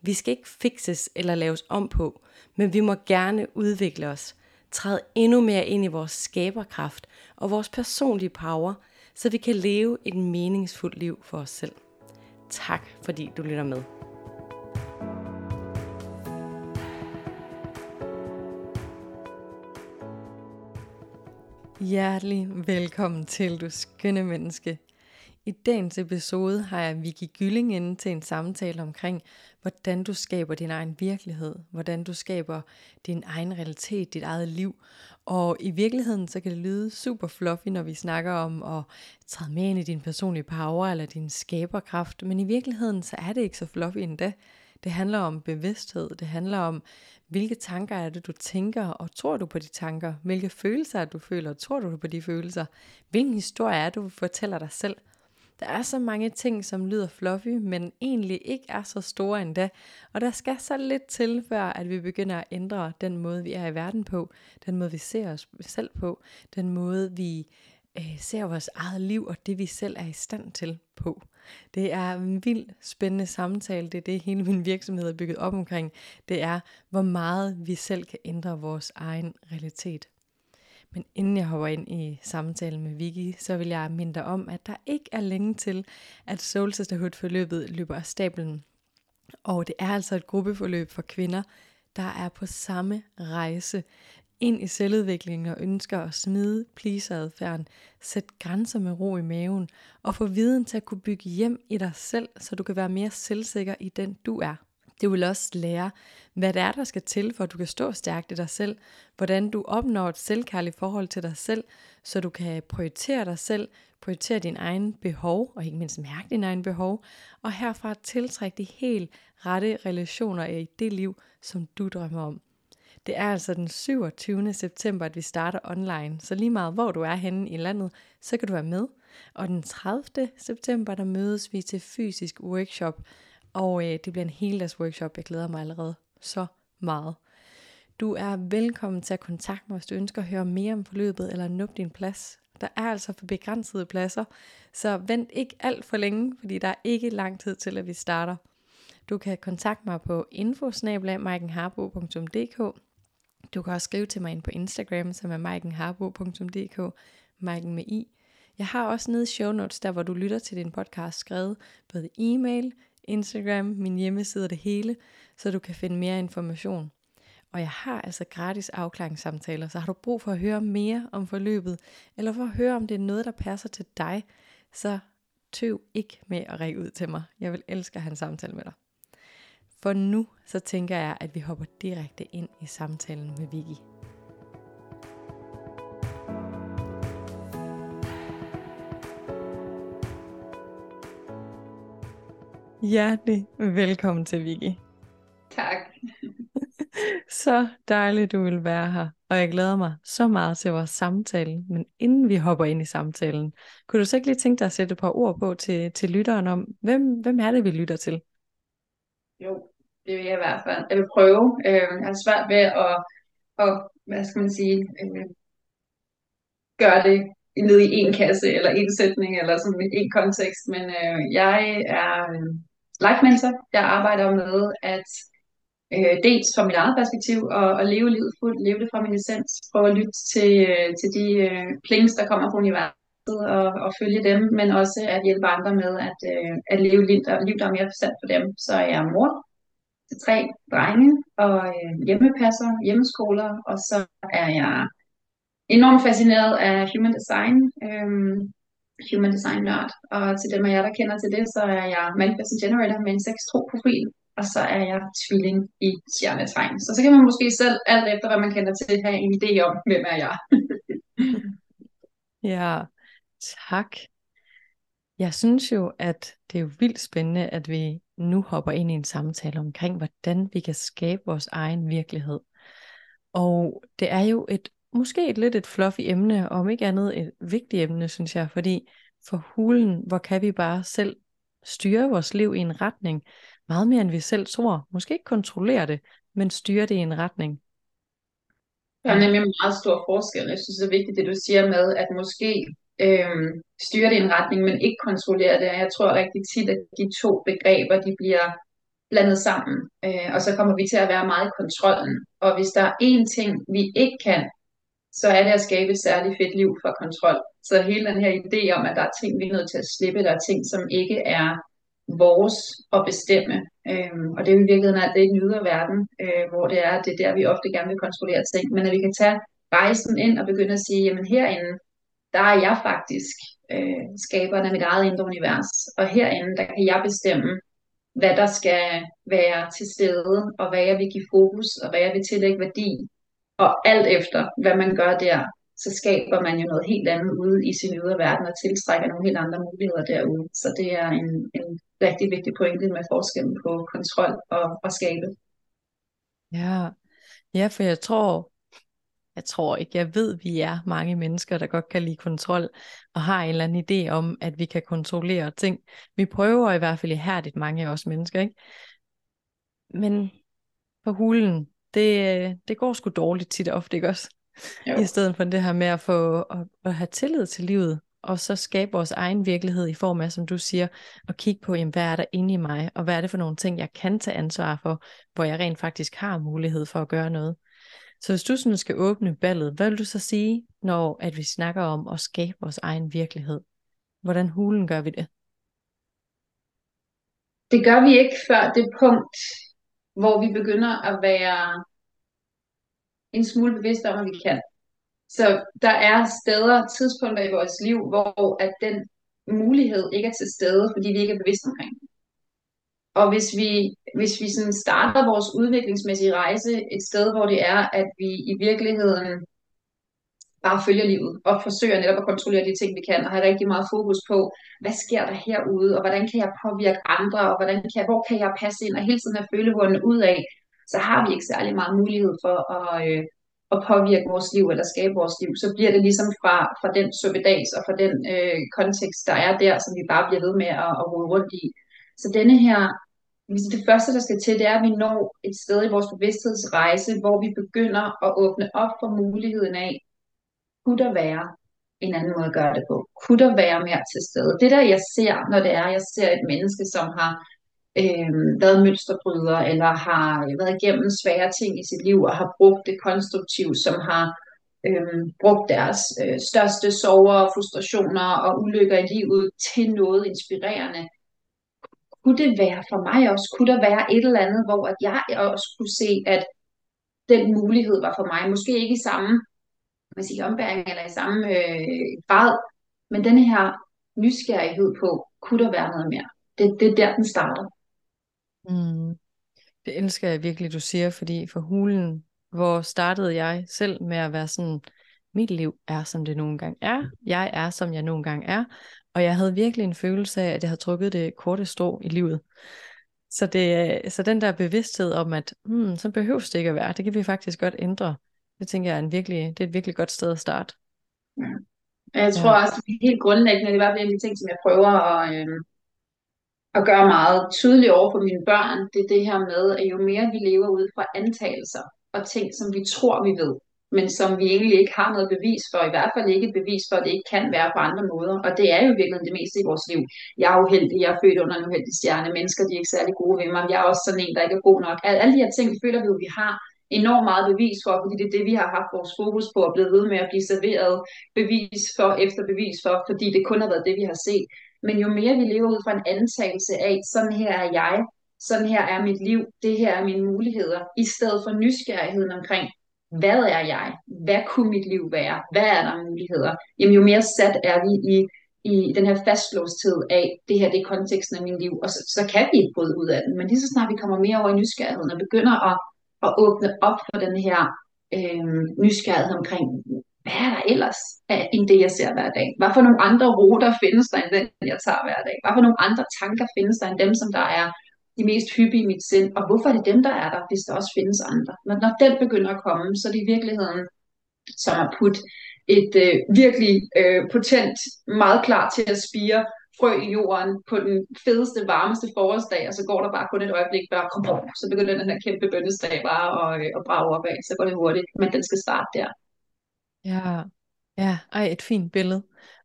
Vi skal ikke fikses eller laves om på, men vi må gerne udvikle os, træde endnu mere ind i vores skaberkraft og vores personlige power, så vi kan leve et meningsfuldt liv for os selv. Tak fordi du lytter med. Hjertelig velkommen til, du skønne menneske. I dagens episode har jeg Vicky Gylling inde til en samtale omkring, hvordan du skaber din egen virkelighed, hvordan du skaber din egen realitet, dit eget liv. Og i virkeligheden så kan det lyde super fluffy, når vi snakker om at træde med ind i din personlige power eller din skaberkraft, men i virkeligheden så er det ikke så fluffy endda. Det handler om bevidsthed, det handler om, hvilke tanker er det, du tænker, og tror du på de tanker? Hvilke følelser er det, du føler, og tror du på de følelser? Hvilken historie er du fortæller dig selv? Der er så mange ting, som lyder fluffy, men egentlig ikke er så store endda. Og der skal så lidt til, før at vi begynder at ændre den måde, vi er i verden på, den måde, vi ser os selv på, den måde, vi øh, ser vores eget liv og det, vi selv er i stand til på. Det er en vild spændende samtale. Det er det, hele min virksomhed er bygget op omkring. Det er, hvor meget vi selv kan ændre vores egen realitet. Men inden jeg hopper ind i samtalen med Vicky, så vil jeg minde dig om, at der ikke er længe til, at Soul Sisterhood-forløbet løber af stablen. Og det er altså et gruppeforløb for kvinder, der er på samme rejse ind i selvudviklingen og ønsker at smide pleaseradfærden, sætte grænser med ro i maven og få viden til at kunne bygge hjem i dig selv, så du kan være mere selvsikker i den du er. Det vil også lære, hvad det er, der skal til, for at du kan stå stærkt i dig selv. Hvordan du opnår et selvkærligt forhold til dig selv, så du kan prioritere dig selv, prioritere din egen behov, og ikke mindst mærke din egen behov, og herfra tiltrække de helt rette relationer i det liv, som du drømmer om. Det er altså den 27. september, at vi starter online, så lige meget hvor du er henne i landet, så kan du være med. Og den 30. september, der mødes vi til fysisk workshop, og øh, det bliver en hel dags workshop. Jeg glæder mig allerede så meget. Du er velkommen til at kontakte mig, hvis du ønsker at høre mere om forløbet eller nup din plads. Der er altså for begrænsede pladser, så vent ikke alt for længe, fordi der er ikke lang tid til, at vi starter. Du kan kontakte mig på info.maikenharbo.dk Du kan også skrive til mig ind på Instagram, som er maikenharbo.dk, Maiken med i. Jeg har også nede i show notes, der hvor du lytter til din podcast, skrevet både e-mail, Instagram, min hjemmeside og det hele, så du kan finde mere information. Og jeg har altså gratis afklaringssamtaler, så har du brug for at høre mere om forløbet, eller for at høre, om det er noget, der passer til dig, så tøv ikke med at række ud til mig. Jeg vil elske at have en samtale med dig. For nu så tænker jeg, at vi hopper direkte ind i samtalen med Vicky. Hjertelig velkommen til Vicky. Tak. så dejligt, du vil være her, og jeg glæder mig så meget til vores samtale. Men inden vi hopper ind i samtalen, kunne du så ikke lige tænke dig at sætte et par ord på til, til lytteren om, hvem, hvem er det, vi lytter til? Jo, det vil jeg i hvert fald. Jeg vil prøve. Øh, jeg har svært ved at, at hvad skal man sige, øh, gøre det ned i en kasse, eller en sætning, eller sådan en kontekst. Men øh, jeg er life mentor. Jeg arbejder med at øh, dels fra mit eget perspektiv og, og leve livet fuldt, leve det fra min essens, prøve at lytte til, øh, til de øh, plings, der kommer fra universet og, og følge dem, men også at hjælpe andre med at, øh, at leve liv, der, liv, der er mere forstand for dem. Så jeg er mor til tre drenge og øh, hjemmepasser, hjemmeskoler, og så er jeg enormt fascineret af human design. Øh, human design nørd, og til dem af jer, der kender til det, så er jeg Manifest generator med en 6 profil, og så er jeg tvilling i stjernetegn. Så så kan man måske selv, alt efter hvad man kender til, have en idé om, hvem er jeg. ja, tak. Jeg synes jo, at det er jo vildt spændende, at vi nu hopper ind i en samtale omkring, hvordan vi kan skabe vores egen virkelighed. Og det er jo et måske et lidt et fluffy emne, og om ikke andet et vigtigt emne, synes jeg, fordi for hulen, hvor kan vi bare selv styre vores liv i en retning, meget mere end vi selv tror. Måske ikke kontrollere det, men styre det i en retning. Der er nemlig en meget stor forskel. Jeg synes, det er vigtigt, det du siger med, at måske øhm, styre det i en retning, men ikke kontrollere det. Jeg tror rigtig tit, at de to begreber, de bliver blandet sammen. Øh, og så kommer vi til at være meget i kontrollen. Og hvis der er én ting, vi ikke kan, så er det at skabe et særligt fedt liv for kontrol. Så hele den her idé om, at der er ting, vi er nødt til at slippe, der er ting, som ikke er vores at bestemme. Øhm, og det er jo i virkeligheden alt det i den ydre verden, øh, hvor det er, det er der, vi ofte gerne vil kontrollere ting. Men at vi kan tage rejsen ind og begynde at sige, jamen herinde, der er jeg faktisk øh, skaberen af mit eget indre univers. Og herinde, der kan jeg bestemme, hvad der skal være til stede, og hvad jeg vil give fokus, og hvad jeg vil tillægge værdi. Og alt efter, hvad man gør der, så skaber man jo noget helt andet ude i sin ydre verden og tiltrækker nogle helt andre muligheder derude. Så det er en, en rigtig vigtig pointe med forskellen på kontrol og, og skabe. Ja. ja, for jeg tror, jeg tror ikke, jeg ved, vi er mange mennesker, der godt kan lide kontrol, og har en eller anden idé om, at vi kan kontrollere ting. Vi prøver i hvert fald ihærdigt, mange af os mennesker, ikke? Men på hulen, det, det går sgu dårligt tit og ofte, ikke også? Jo. I stedet for det her med at få at, at have tillid til livet, og så skabe vores egen virkelighed i form af, som du siger, at kigge på, jamen, hvad er der inde i mig, og hvad er det for nogle ting, jeg kan tage ansvar for, hvor jeg rent faktisk har mulighed for at gøre noget. Så hvis du sådan skal åbne ballet, hvad vil du så sige, når at vi snakker om at skabe vores egen virkelighed? Hvordan hulen gør vi det? Det gør vi ikke før det punkt, hvor vi begynder at være en smule bevidste om, at vi kan. Så der er steder, tidspunkter i vores liv, hvor at den mulighed ikke er til stede, fordi vi ikke er bevidste omkring Og hvis vi, hvis vi sådan starter vores udviklingsmæssige rejse et sted, hvor det er, at vi i virkeligheden bare følger livet og forsøger netop at kontrollere de ting, vi kan, og have rigtig meget fokus på, hvad sker der herude, og hvordan kan jeg påvirke andre, og hvordan kan, hvor kan jeg passe ind, og hele tiden at føle hunden ud af, så har vi ikke særlig meget mulighed for at, øh, at påvirke vores liv eller skabe vores liv. Så bliver det ligesom fra, fra den suppedags og fra den øh, kontekst, der er der, som vi bare bliver ved med at, at rode rundt i. Så denne her, det første, der skal til, det er, at vi når et sted i vores bevidsthedsrejse, hvor vi begynder at åbne op for muligheden af, kunne der være en anden måde at gøre det på? Kunne der være mere til stede? Det der, jeg ser, når det er, jeg ser et menneske, som har øh, været mønsterbryder, eller har været igennem svære ting i sit liv, og har brugt det konstruktivt, som har øh, brugt deres øh, største sorger, frustrationer og ulykker i livet til noget inspirerende. Kunne det være for mig også? Kunne der være et eller andet, hvor at jeg også kunne se, at den mulighed var for mig? Måske ikke i samme man sige, ombæring eller i samme øh, grad, men den her nysgerrighed på, kunne der være noget mere? Det, det er der, den starter. Mm. Det elsker jeg virkelig, du siger, fordi for hulen, hvor startede jeg selv med at være sådan, mit liv er, som det nogle gange er. Jeg er, som jeg nogle gange er. Og jeg havde virkelig en følelse af, at jeg havde trukket det korte strå i livet. Så, det, så den der bevidsthed om, at hmm, så behøves det ikke at være, det kan vi faktisk godt ændre. Det tænker jeg er, en virkelig, det er et virkelig godt sted at starte. Ja. Jeg tror ja. også, det er helt grundlæggende, det er fald en af de ting, som jeg prøver at, øh, at gøre meget tydeligt over for mine børn, det er det her med, at jo mere vi lever ud fra antagelser og ting, som vi tror, vi ved, men som vi egentlig ikke har noget bevis for, i hvert fald ikke et bevis for, at det ikke kan være på andre måder. Og det er jo virkelig det meste i vores liv. Jeg er uheldig, jeg er født under en uheldig stjerne, mennesker de er ikke særlig gode ved mig, jeg er også sådan en, der ikke er god nok. Alle de her ting føler vi jo, vi har enormt meget bevis for, fordi det er det, vi har haft vores fokus på og blevet ved med at blive serveret bevis for efter bevis for, fordi det kun har været det, vi har set. Men jo mere vi lever ud fra en antagelse af, sådan her er jeg, sådan her er mit liv, det her er mine muligheder, i stedet for nysgerrigheden omkring, hvad er jeg? Hvad kunne mit liv være? Hvad er der muligheder? Jamen jo mere sat er vi i, i den her fastlåsthed af, det her det er konteksten af mit liv, og så, så kan vi ikke bryde ud af den. Men lige så snart vi kommer mere over i nysgerrigheden og begynder at, at åbne op for den her øh, nysgerrighed omkring, hvad er der ellers end det, jeg ser hver dag? Hvad for nogle andre ruter findes der end den, jeg tager hver dag? Hvad for nogle andre tanker findes der end dem, som der er de mest hyppige i mit sind, og hvorfor er det dem, der er der, hvis der også findes andre. Når, når den begynder at komme, så er det i virkeligheden som at putte et øh, virkelig øh, potent, meget klar til at spire frø i jorden på den fedeste, varmeste forårsdag, og så går der bare kun et øjeblik, bare kom op, så begynder den her kæmpe bønnesdag bare at, øh, at brage af så går det hurtigt, men den skal starte der. Ja, ja, ej, et fint billede.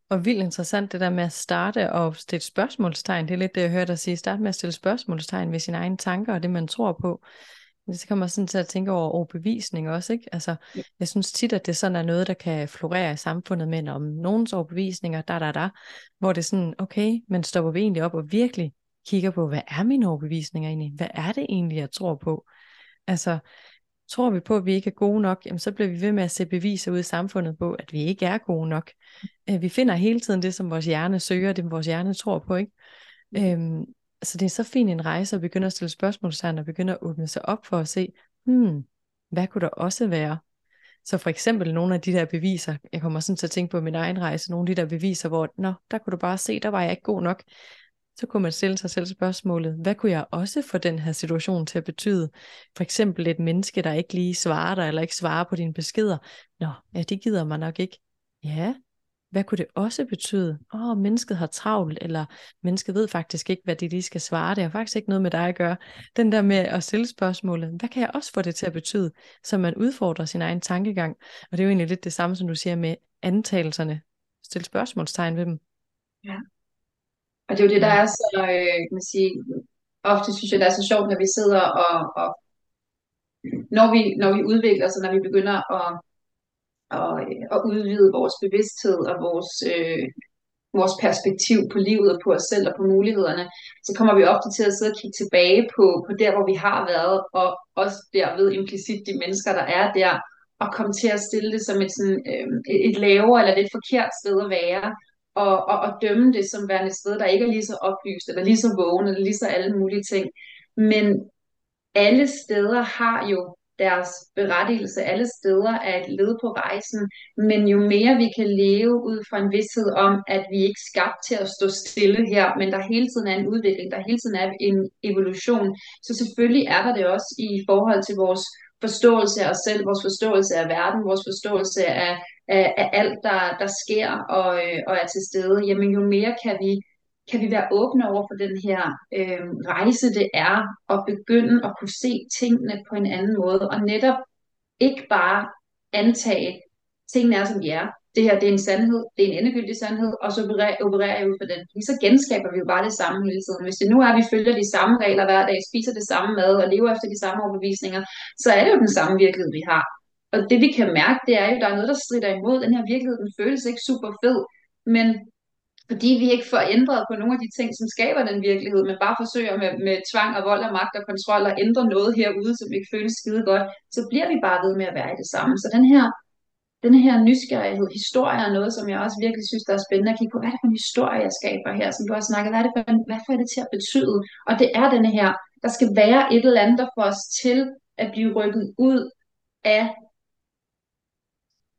Og vildt interessant det der med at starte og stille spørgsmålstegn. Det er lidt det, jeg hørte dig sige. Start med at stille spørgsmålstegn ved sine egne tanker og det, man tror på. Det kommer sådan til at tænke over overbevisning også, ikke? Altså, jeg synes tit, at det sådan er noget, der kan florere i samfundet, men om nogens overbevisninger, der, der, der, hvor det er sådan, okay, men stopper vi egentlig op og virkelig kigger på, hvad er mine overbevisninger egentlig? Hvad er det egentlig, jeg tror på? Altså, tror vi på, at vi ikke er gode nok, jamen så bliver vi ved med at se beviser ud i samfundet på, at vi ikke er gode nok. Øh, vi finder hele tiden det, som vores hjerne søger, det vores hjerne tror på, ikke? Øhm, så det er så fint en rejse at begynde at stille spørgsmålstegn og begynde at åbne sig op for at se, hmm, hvad kunne der også være? Så for eksempel nogle af de der beviser, jeg kommer sådan til at tænke på min egen rejse, nogle af de der beviser, hvor, nå, der kunne du bare se, der var jeg ikke god nok. Så kunne man stille sig selv spørgsmålet, hvad kunne jeg også få den her situation til at betyde? For eksempel et menneske, der ikke lige svarer dig, eller ikke svarer på dine beskeder. Nå, ja, det gider man nok ikke. Ja, hvad kunne det også betyde? Åh, oh, mennesket har travlt, eller mennesket ved faktisk ikke, hvad de lige skal svare. Det har faktisk ikke noget med dig at gøre. Den der med at stille spørgsmålet, hvad kan jeg også få det til at betyde, så man udfordrer sin egen tankegang. Og det er jo egentlig lidt det samme, som du siger med antagelserne. Stil spørgsmålstegn ved dem. Ja. Og det er jo det, der er så, øh, kan man sige, ofte synes jeg, det er så sjovt, når vi sidder og, og når vi, når vi udvikler os, når vi begynder at og, øh, og udvide vores bevidsthed og vores, øh, vores perspektiv på livet og på os selv og på mulighederne, så kommer vi ofte til at sidde og kigge tilbage på, på der, hvor vi har været, og også derved implicit de mennesker, der er der, og komme til at stille det som et, sådan, øh, et lavere eller et forkert sted at være, og, og, og dømme det som værende et sted, der ikke er lige så oplyst, eller lige så vågen, eller lige så alle mulige ting. Men alle steder har jo deres berettigelse alle steder er et led på rejsen, men jo mere vi kan leve ud fra en vidshed om, at vi ikke er skabt til at stå stille her, men der hele tiden er en udvikling, der hele tiden er en evolution, så selvfølgelig er der det også i forhold til vores forståelse af os selv, vores forståelse af verden, vores forståelse af, af, af alt, der, der sker og, øh, og er til stede, jamen jo mere kan vi kan vi være åbne over for den her øh, rejse, det er at begynde at kunne se tingene på en anden måde, og netop ikke bare antage, tingene er som de er. Det her det er en sandhed, det er en endegyldig sandhed, og så opererer, opererer jeg ud fra den. så genskaber vi jo bare det samme hele tiden. Hvis det nu er, at vi følger de samme regler hver dag, spiser det samme mad og lever efter de samme overbevisninger, så er det jo den samme virkelighed, vi har. Og det vi kan mærke, det er jo, at der er noget, der strider imod. Den her virkelighed, den føles ikke super fed, men fordi vi ikke får ændret på nogle af de ting, som skaber den virkelighed, men bare forsøger med, med tvang og vold og magt og kontrol at ændre noget herude, som ikke føles skide godt, så bliver vi bare ved med at være i det samme. Så den her, den her nysgerrighed, historie er noget, som jeg også virkelig synes, der er spændende at kigge på. Hvad er det for en historie, jeg skaber her, som du har snakket? Hvad er det for, en, hvad får det til at betyde? Og det er denne her, der skal være et eller andet, der får os til at blive rykket ud af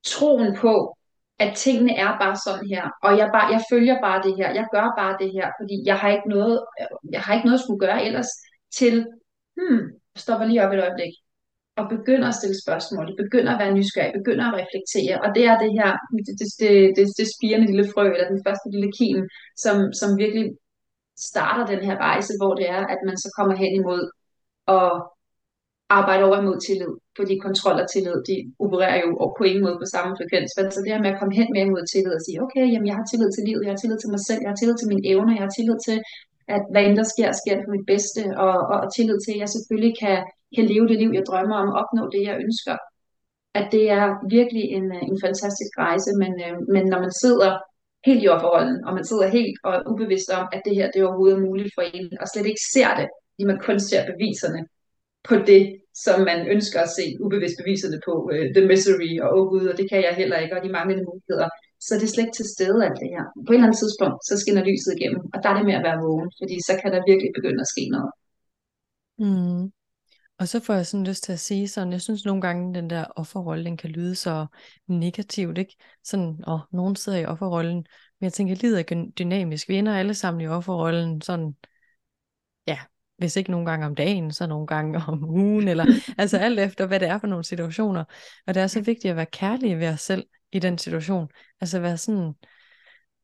troen på, at tingene er bare sådan her, og jeg, bare, jeg følger bare det her, jeg gør bare det her, fordi jeg har ikke noget, jeg har ikke noget at skulle gøre ellers til, hmm, stopper lige op et øjeblik, og begynder at stille spørgsmål, begynder at være nysgerrig, begynder at reflektere, og det er det her, det, det, det, det, det spirende lille frø, eller den første lille kim, som, som virkelig starter den her rejse, hvor det er, at man så kommer hen imod og arbejde over imod tillid, fordi kontrol og tillid, de opererer jo på ingen måde på samme frekvens. Men så det her med at komme hen med mod tillid og sige, okay, jamen jeg har tillid til livet, jeg har tillid til mig selv, jeg har tillid til mine evner, jeg har tillid til, at hvad end der sker, sker for mit bedste, og, og, og tillid til, at jeg selvfølgelig kan, kan leve det liv, jeg drømmer om, opnå det, jeg ønsker. At det er virkelig en, øh, en fantastisk rejse, men, øh, men når man sidder helt i offerrollen, og man sidder helt og ubevidst om, at det her det er overhovedet muligt for en, og slet ikke ser det, fordi man kun ser beviserne, på det, som man ønsker at se ubevidst beviserne på, øh, the misery, og oh gud, og det kan jeg heller ikke, og de manglende muligheder. Så det er slet ikke til stede alt det her. På et eller andet tidspunkt, så skinner lyset igennem, og der er det med at være vågen, fordi så kan der virkelig begynde at ske noget. Mm. Og så får jeg sådan lyst til at sige sådan, jeg synes nogle gange, den der offerrolle, den kan lyde så negativt, ikke? Sådan, og nogen sidder i offerrollen, men jeg tænker, livet er dynamisk. Vi ender alle sammen i offerrollen, sådan, ja, hvis ikke nogle gange om dagen, så nogle gange om ugen, eller altså alt efter, hvad det er for nogle situationer. Og det er så vigtigt at være kærlige ved os selv i den situation. Altså være sådan,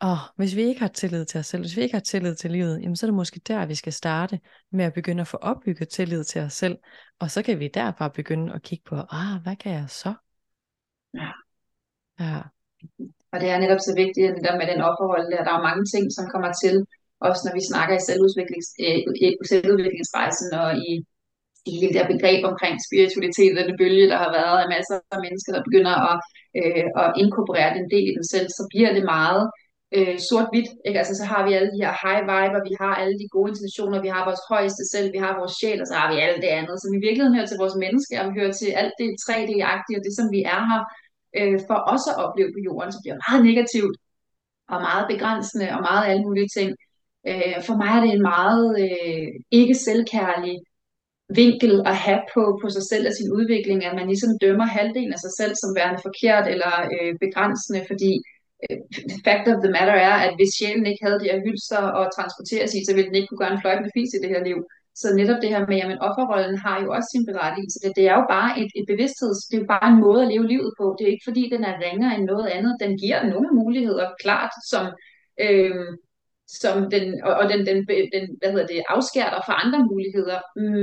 åh, hvis vi ikke har tillid til os selv, hvis vi ikke har tillid til livet, jamen så er det måske der, vi skal starte med at begynde at få opbygget tillid til os selv. Og så kan vi derfra begynde at kigge på, ah, hvad kan jeg så? Ja. Ja. Og det er netop så vigtigt, det der med den ophold, der, der er mange ting, som kommer til, også når vi snakker i selvudviklings, øh, selvudviklingsrejsen og i, i hele det her begreb omkring spiritualitet, og det bølge, der har været af masser af mennesker, der begynder at, øh, at inkorporere den del i dem selv, så bliver det meget øh, sort-hvidt. Ikke? Altså, så har vi alle de her high viber, vi har alle de gode intentioner, vi har vores højeste selv, vi har vores sjæl, og så har vi alt det andet, som i virkeligheden hører til vores menneske, og vi hører til alt det 3D-agtige, og det som vi er her, øh, for også at opleve på jorden, så bliver meget negativt, og meget begrænsende, og meget alle mulige ting. Øh, for mig er det en meget øh, ikke selvkærlig vinkel at have på, på sig selv og sin udvikling, at man ligesom dømmer halvdelen af sig selv som værende forkert eller øh, begrænsende, fordi øh, fact of the matter er, at hvis sjælen ikke havde de her hylser at transportere sig så ville den ikke kunne gøre en fløjtende fis i det her liv. Så netop det her med, at offerrollen har jo også sin berettigelse. Det, det er jo bare et, et bevidstheds, det er jo bare en måde at leve livet på. Det er ikke fordi, den er ringere end noget andet. Den giver nogle muligheder, klart, som, øh, som den, og, og den, den, den hvad hedder det, afskærter for andre muligheder.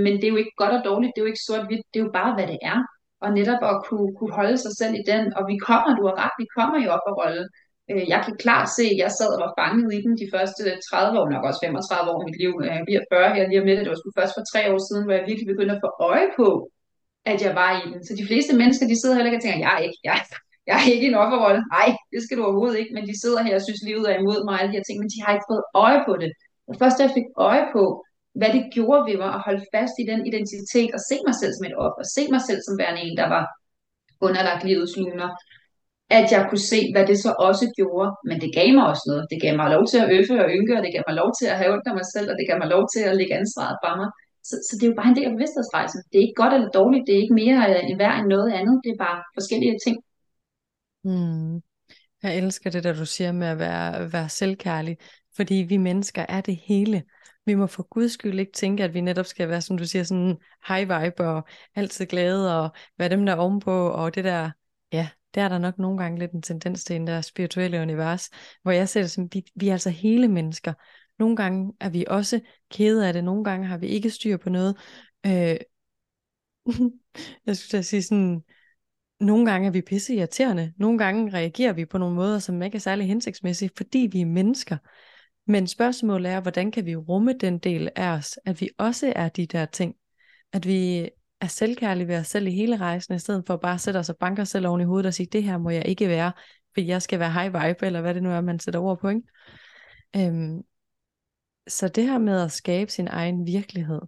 Men det er jo ikke godt og dårligt, det er jo ikke sort-hvidt, det er jo bare, hvad det er. Og netop at kunne, kunne holde sig selv i den, og vi kommer, du har ret, vi kommer jo op og rolle. Øh, jeg kan klart se, at jeg sad og var fanget i den de første 30 år, nok også 35 år i mit liv. Jeg bliver 40 her lige om lidt, det var sgu først for tre år siden, hvor jeg virkelig begyndte at få øje på, at jeg var i den. Så de fleste mennesker, de sidder heller ikke og tænker, jeg er ikke, jeg, jeg er ikke en offerrolle. Nej, det skal du overhovedet ikke, men de sidder her og synes, livet er imod mig og alle de her ting, men de har ikke fået øje på det. Og først da jeg fik øje på, hvad det gjorde ved mig at holde fast i den identitet og se mig selv som et offer, se mig selv som værende en, der var underlagt livets luner, at jeg kunne se, hvad det så også gjorde. Men det gav mig også noget. Det gav mig lov til at øffe og ynke, og det gav mig lov til at have ondt af mig selv, og det gav mig lov til at lægge ansvaret fra mig. Så, så det er jo bare en del af bevidsthedsrejsen. Det er ikke godt eller dårligt, det er ikke mere end værd end noget andet, det er bare forskellige ting. Mm. Jeg elsker det, der du siger med at være, være selvkærlig, fordi vi mennesker er det hele. Vi må for guds skyld ikke tænke, at vi netop skal være, som du siger, sådan high vibe og altid glade og være dem der ovenpå og det der, ja, det er der nok nogle gange lidt en tendens til i der spirituelle univers, hvor jeg ser det som, vi, vi er altså hele mennesker. Nogle gange er vi også kede af det, nogle gange har vi ikke styr på noget. Øh, jeg skulle sige sådan, nogle gange er vi pisse irriterende, nogle gange reagerer vi på nogle måder, som ikke er særlig hensigtsmæssige, fordi vi er mennesker. Men spørgsmålet er, hvordan kan vi rumme den del af os, at vi også er de der ting, at vi er selvkærlige ved os selv i hele rejsen, i stedet for bare at sætte os og banke os selv oven i hovedet og sige, det her må jeg ikke være, fordi jeg skal være high vibe, eller hvad det nu er, man sætter ord på. Ikke? Øhm, så det her med at skabe sin egen virkelighed,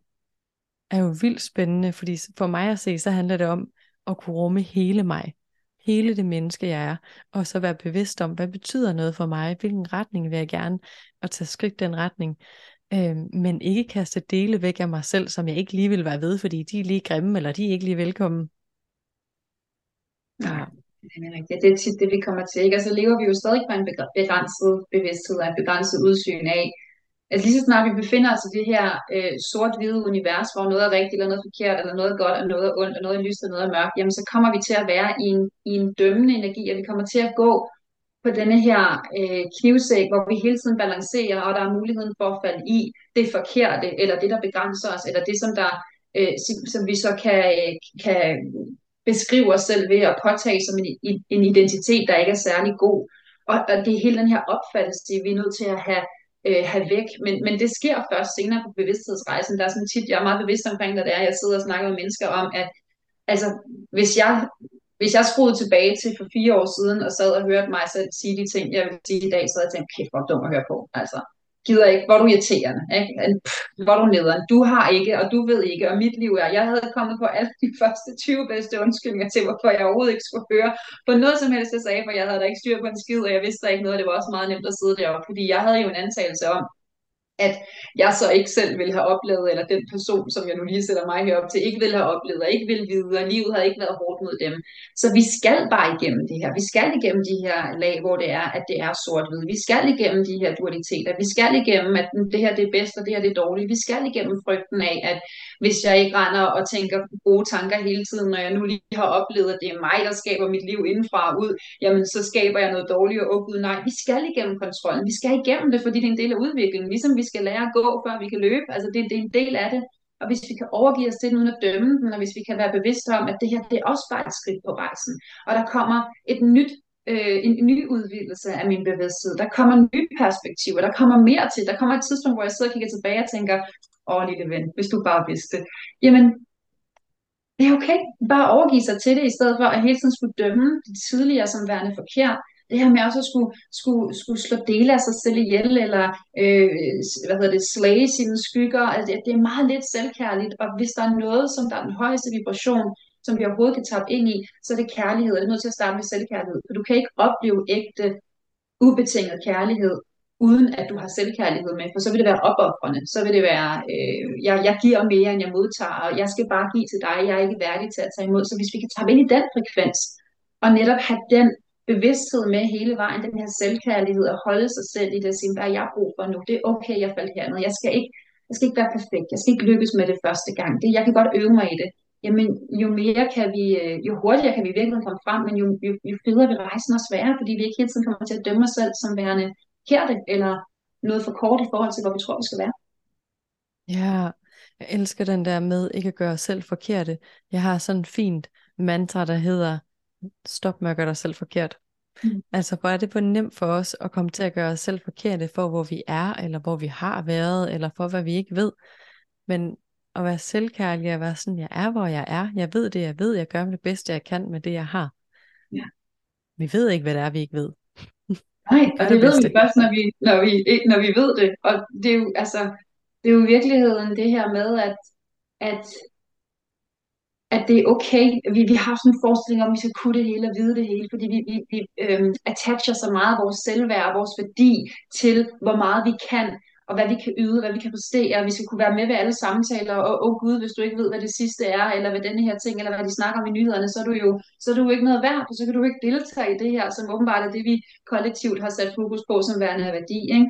er jo vildt spændende, fordi for mig at se, så handler det om at kunne rumme hele mig, hele det menneske, jeg er, og så være bevidst om, hvad betyder noget for mig, hvilken retning vil jeg gerne, og tage skridt den retning øh, men ikke kaste dele væk af mig selv, som jeg ikke lige vil være ved, fordi de er lige grimme, eller de er ikke lige velkommen. Ja. Det er tit det, vi kommer til. Ikke? Så lever vi jo stadig på en begrænset bevidsthed og en begrænset udsyn af, Altså lige så snart vi befinder os i det her øh, sort-hvide univers, hvor noget er rigtigt, eller noget er forkert, eller noget er godt, og noget er ondt, og noget er lyst, og noget er mørkt, jamen så kommer vi til at være i en, i en dømmende energi, og vi kommer til at gå på denne her øh, knivsæk, hvor vi hele tiden balancerer, og der er muligheden for at falde i det forkerte, eller det, der begrænser os, eller det, som, der, øh, som vi så kan, kan beskrive os selv ved at påtage som en, en identitet, der ikke er særlig god. Og, og det er hele den her opfattelse, vi er nødt til at have, øh, have væk. Men, men det sker først senere på bevidsthedsrejsen. Der er sådan tit, jeg er meget bevidst omkring, det er, jeg sidder og snakker med mennesker om, at altså, hvis jeg hvis jeg skruede tilbage til for fire år siden og sad og hørte mig selv sige de ting, jeg vil sige i dag, så havde jeg tænkt, kæft, hvor dum at høre på. Altså, gider ikke, hvor er du irriterende, ikke? Pff, hvor er du nederen, du har ikke, og du ved ikke, og mit liv er, jeg havde kommet på alle de første 20 bedste undskyldninger til, hvorfor jeg overhovedet ikke skulle høre på noget som helst, jeg sagde, for jeg havde da ikke styr på en skid, og jeg vidste da ikke noget, og det var også meget nemt at sidde deroppe, fordi jeg havde jo en antagelse om, at jeg så ikke selv ville have oplevet, eller den person, som jeg nu lige sætter mig herop til, ikke ville have oplevet, og ikke ville vide, og livet havde ikke været hårdt mod dem. Så vi skal bare igennem det her. Vi skal igennem de her lag, hvor det er, at det er sort-hvid. Vi skal igennem de her dualiteter. Vi skal igennem, at det her det er bedst, og det her det er dårligt. Vi skal igennem frygten af, at hvis jeg ikke render og tænker gode tanker hele tiden, når jeg nu lige har oplevet, at det er mig, der skaber mit liv indenfra og ud, jamen så skaber jeg noget dårligt, og oh, gud, nej, vi skal igennem kontrollen. Vi skal igennem det, fordi det er en del af udviklingen. Ligesom vi skal lære at gå, før vi kan løbe. Altså det, det er en del af det. Og hvis vi kan overgive os til den uden at dømme den, og hvis vi kan være bevidste om, at det her det er også bare et skridt på rejsen, og der kommer et nyt øh, en ny udvidelse af min bevidsthed. Der kommer nye perspektiver, der kommer mere til. Der kommer et tidspunkt, hvor jeg sidder og kigger tilbage og tænker, åh lille ven, hvis du bare vidste. Jamen, det er okay. Bare overgive sig til det, i stedet for at hele tiden skulle dømme det tidligere som værende forkert. Det her med også at skulle, skulle, skulle slå dele af sig selv ihjel, eller øh, hvad hedder det, slage sine skygger. Altså, det, det er meget lidt selvkærligt, og hvis der er noget, som der er den højeste vibration, som vi overhovedet kan tage ind i, så er det kærlighed, og det er nødt til at starte med selvkærlighed. For du kan ikke opleve ægte, ubetinget kærlighed, uden at du har selvkærlighed med, for så vil det være opoffrende, så vil det være, øh, jeg, jeg giver mere, end jeg modtager, og jeg skal bare give til dig, jeg er ikke værdig til at tage imod. Så hvis vi kan tage ind i den frekvens, og netop have den bevidsthed med hele vejen, den her selvkærlighed, og holde sig selv i det, og sige, hvad jeg brug for nu, det er okay, jeg faldt herned, jeg skal ikke, jeg skal ikke være perfekt, jeg skal ikke lykkes med det første gang, det, jeg kan godt øve mig i det, jamen jo mere kan vi, øh, jo hurtigere kan vi virkelig komme frem, men jo, jo, jo federe vil rejsen også være, fordi vi ikke hele tiden kommer til at dømme os selv som værende forkerte, eller noget for kort i forhold til, hvor vi tror, vi skal være. Ja, jeg elsker den der med ikke at gøre os selv forkerte. Jeg har sådan en fint mantra, der hedder, stop med at gøre dig selv forkert. Mm. Altså, hvor er det på nemt for os at komme til at gøre os selv forkerte for, hvor vi er, eller hvor vi har været, eller for, hvad vi ikke ved. Men at være selvkærlig og være sådan, jeg er, hvor jeg er. Jeg ved det, jeg ved. Jeg gør det bedste, jeg kan med det, jeg har. Ja. Vi ved ikke, hvad det er, vi ikke ved. Nej, og det, det ved vi først, når vi, når, vi, når vi ved det. Og det er jo, altså, det er jo virkeligheden det her med, at, at, at det er okay. Vi, vi har sådan en forestilling om, at vi skal kunne det hele og vide det hele, fordi vi, vi, vi øhm, attacher så meget vores selvværd og vores værdi til, hvor meget vi kan, og hvad vi kan yde, hvad vi kan præstere. Vi skal kunne være med ved alle samtaler, og åh oh, gud, hvis du ikke ved, hvad det sidste er, eller hvad denne her ting, eller hvad de snakker om i nyhederne, så er du jo, så er du jo ikke noget værd, for så kan du ikke deltage i det her, som åbenbart er det, vi kollektivt har sat fokus på som værende af værdi. Ikke?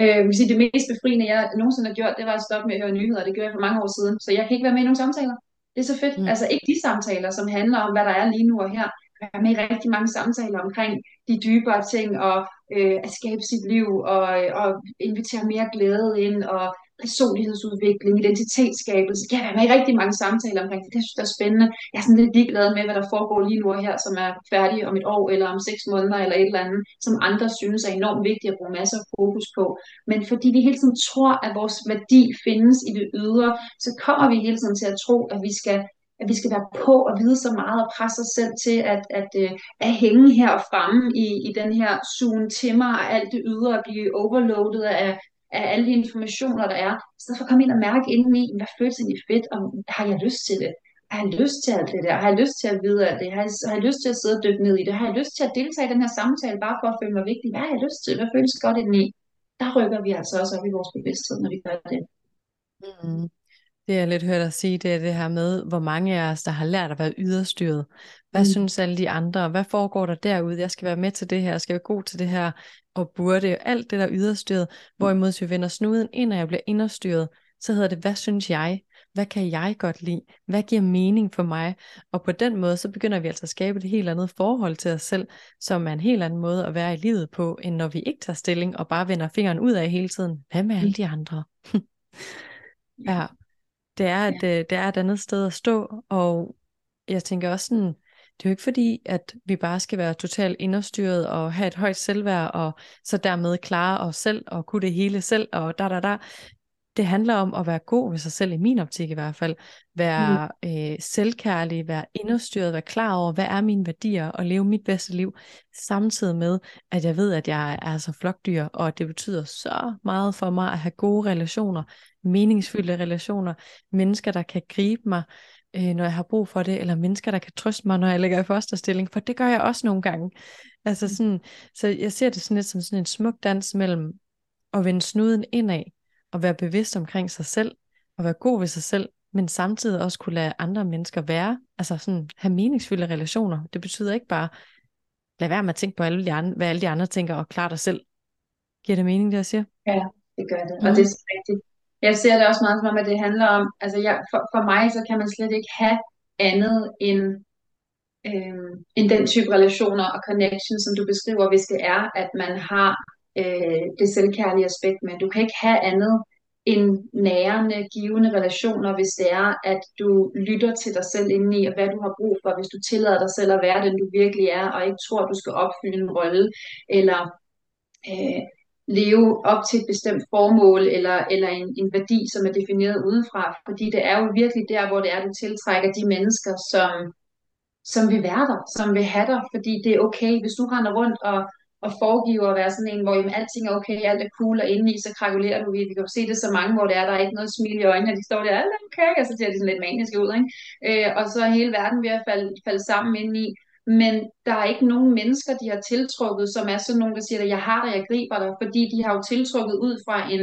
Øh, vil sige, det mest befriende, jeg nogensinde har gjort, det var at stoppe med at høre nyheder. Det gjorde jeg for mange år siden, så jeg kan ikke være med i nogen samtaler. Det er så fedt. Mm. Altså ikke de samtaler, som handler om, hvad der er lige nu og her. Jeg er med i rigtig mange samtaler omkring de dybere ting, og øh, at skabe sit liv og, og invitere mere glæde ind og personlighedsudvikling, identitetsskabelse. Jeg er med i rigtig mange samtaler omkring det. Det synes jeg er spændende. Jeg er sådan lidt ligeglad med, hvad der foregår lige nu og her, som er færdig om et år eller om seks måneder eller et eller andet, som andre synes er enormt vigtigt at bruge masser af fokus på. Men fordi vi hele tiden tror, at vores værdi findes i det ydre, så kommer vi hele tiden til at tro, at vi skal at vi skal være på og vide så meget og presse os selv til at, at, at, at hænge her fremme i, i den her sugen til mig og alt det ydre at blive overloadet af, af alle de informationer, der er. I stedet for at komme ind og mærke indeni, hvad føles egentlig fedt, og har jeg lyst til det? Har jeg lyst til alt det der? Har jeg lyst til at vide alt det? Har jeg, har jeg lyst til at sidde og dykke ned i det? Har jeg lyst til at deltage i den her samtale, bare for at føle mig vigtig? Hvad har jeg lyst til? Hvad føles godt indeni? Der rykker vi altså også op i vores bevidsthed, når vi gør det. Mm. Det jeg lidt hørt dig sige, det er det her med, hvor mange af os, der har lært at være yderstyret. Hvad mm. synes alle de andre? Hvad foregår der derude? Jeg skal være med til det her, jeg skal være god til det her, og burde alt det der yderstyret. Hvorimod hvis vi vender snuden ind, og jeg bliver inderstyret, så hedder det, hvad synes jeg? Hvad kan jeg godt lide? Hvad giver mening for mig? Og på den måde, så begynder vi altså at skabe et helt andet forhold til os selv, som er en helt anden måde at være i livet på, end når vi ikke tager stilling og bare vender fingeren ud af hele tiden. Hvad med alle de andre? ja. Det er, at, ja. Øh, det er et andet sted at stå, og jeg tænker også sådan, det er jo ikke fordi, at vi bare skal være totalt inderstyret og have et højt selvværd, og så dermed klare os selv og kunne det hele selv, og da da da. Det handler om at være god ved sig selv, i min optik i hvert fald. Være mm. øh, selvkærlig, være inderstyret, være klar over, hvad er mine værdier, og leve mit bedste liv, samtidig med, at jeg ved, at jeg er så flokdyr, og det betyder så meget for mig at have gode relationer, meningsfyldte relationer, mennesker, der kan gribe mig, øh, når jeg har brug for det, eller mennesker, der kan trøste mig, når jeg ligger i fosterstilling, for det gør jeg også nogle gange. Altså mm. sådan, så jeg ser det sådan lidt som sådan en smuk dans mellem at vende snuden indad, at være bevidst omkring sig selv, og være god ved sig selv, men samtidig også kunne lade andre mennesker være, altså sådan have meningsfulde relationer. Det betyder ikke bare, lad være med at tænke på, alle de andre, hvad alle de andre tænker, og klar dig selv. Giver det mening, det jeg siger? Ja, det gør det. Og det er så rigtigt. Jeg ser det også meget som om, at det handler om, altså jeg, for, for mig, så kan man slet ikke have andet end, øh, end den type relationer og connection, som du beskriver, hvis det er, at man har øh, det selvkærlige aspekt med. Du kan ikke have andet end nærende, givende relationer, hvis det er, at du lytter til dig selv indeni, og hvad du har brug for, hvis du tillader dig selv at være den, du virkelig er, og ikke tror, at du skal opfylde en rolle, eller øh, leve op til et bestemt formål eller, eller en, en værdi, som er defineret udefra. Fordi det er jo virkelig der, hvor det er, du tiltrækker de mennesker, som, som vil være der, som vil have dig. Fordi det er okay, hvis du render rundt og, og foregive at være sådan en, hvor jamen, alting er okay, alt er cool, og indeni så krakulerer du. Vi, vi kan jo se det så mange, hvor det er, der er ikke noget smil i øjnene, og de står der, alt er okay, og så ser de sådan lidt maniske ud. Ikke? Øh, og så er hele verden ved at falde, falde sammen indeni. Men der er ikke nogen mennesker, de har tiltrukket, som er sådan nogen, der siger, at jeg har dig, jeg griber dig, fordi de har jo tiltrukket ud fra en,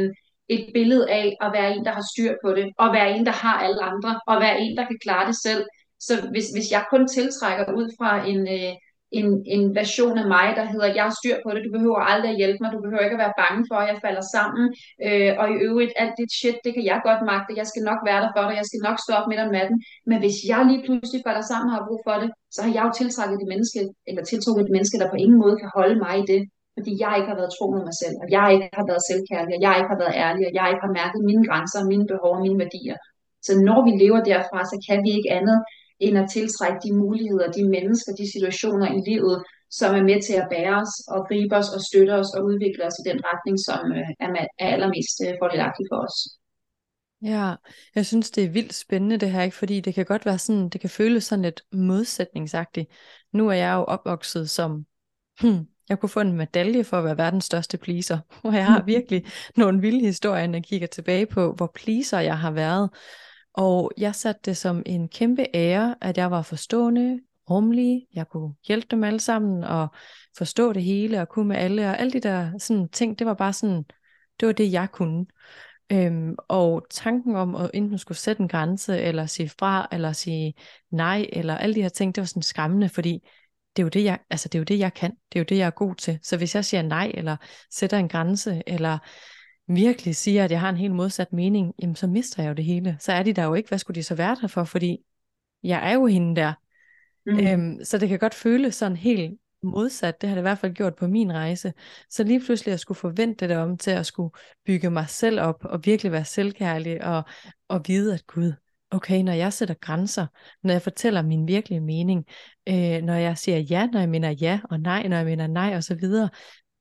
et billede af at være en, der har styr på det, og være en, der har alle andre, og være en, der kan klare det selv. Så hvis, hvis jeg kun tiltrækker ud fra en, øh, en, en version af mig, der hedder, jeg har styr på det, du behøver aldrig at hjælpe mig, du behøver ikke at være bange for, at jeg falder sammen, øh, og i øvrigt, alt dit shit, det kan jeg godt magte, jeg skal nok være der for dig, jeg skal nok stå op midt om natten, men hvis jeg lige pludselig falder sammen og har brug for det, så har jeg jo tiltrukket et menneske, eller tiltrukket et menneske, der på ingen måde kan holde mig i det, fordi jeg ikke har været tro mod mig selv, og jeg ikke har været selvkærlig, og jeg ikke har været ærlig, og jeg ikke har mærket mine grænser, mine behov og mine værdier. Så når vi lever derfra, så kan vi ikke andet end at tiltrække de muligheder, de mennesker, de situationer i livet, som er med til at bære os og gribe os og støtte os og udvikle os i den retning, som øh, er, allermest øh, fordelagtig for os. Ja, jeg synes, det er vildt spændende det her, ikke? fordi det kan godt være sådan, det kan føles sådan lidt modsætningsagtigt. Nu er jeg jo opvokset som, hmm, jeg kunne få en medalje for at være verdens største pleaser, og jeg har virkelig nogle vilde historier, når jeg kigger tilbage på, hvor pleaser jeg har været. Og jeg satte det som en kæmpe ære, at jeg var forstående, rummelig, jeg kunne hjælpe dem alle sammen og forstå det hele og kunne med alle, og alle de der sådan, ting, det var bare sådan, det var det, jeg kunne. Øhm, og tanken om at enten skulle sætte en grænse, eller sige fra, eller sige nej, eller alle de her ting, det var sådan skræmmende, fordi det er jo det, jeg, altså det er jo det, jeg kan. Det er jo det, jeg er god til. Så hvis jeg siger nej, eller sætter en grænse, eller virkelig siger, at jeg har en helt modsat mening, jamen så mister jeg jo det hele. Så er de der jo ikke, hvad skulle de så være der for? Fordi jeg er jo hende der. Mm. Øhm, så det kan godt føles sådan helt modsat. Det har det i hvert fald gjort på min rejse. Så lige pludselig at skulle forvente det om til at skulle bygge mig selv op og virkelig være selvkærlig og, og vide, at Gud, okay, når jeg sætter grænser, når jeg fortæller min virkelige mening, øh, når jeg siger ja, når jeg mener ja, og nej, når jeg mener nej, og så videre,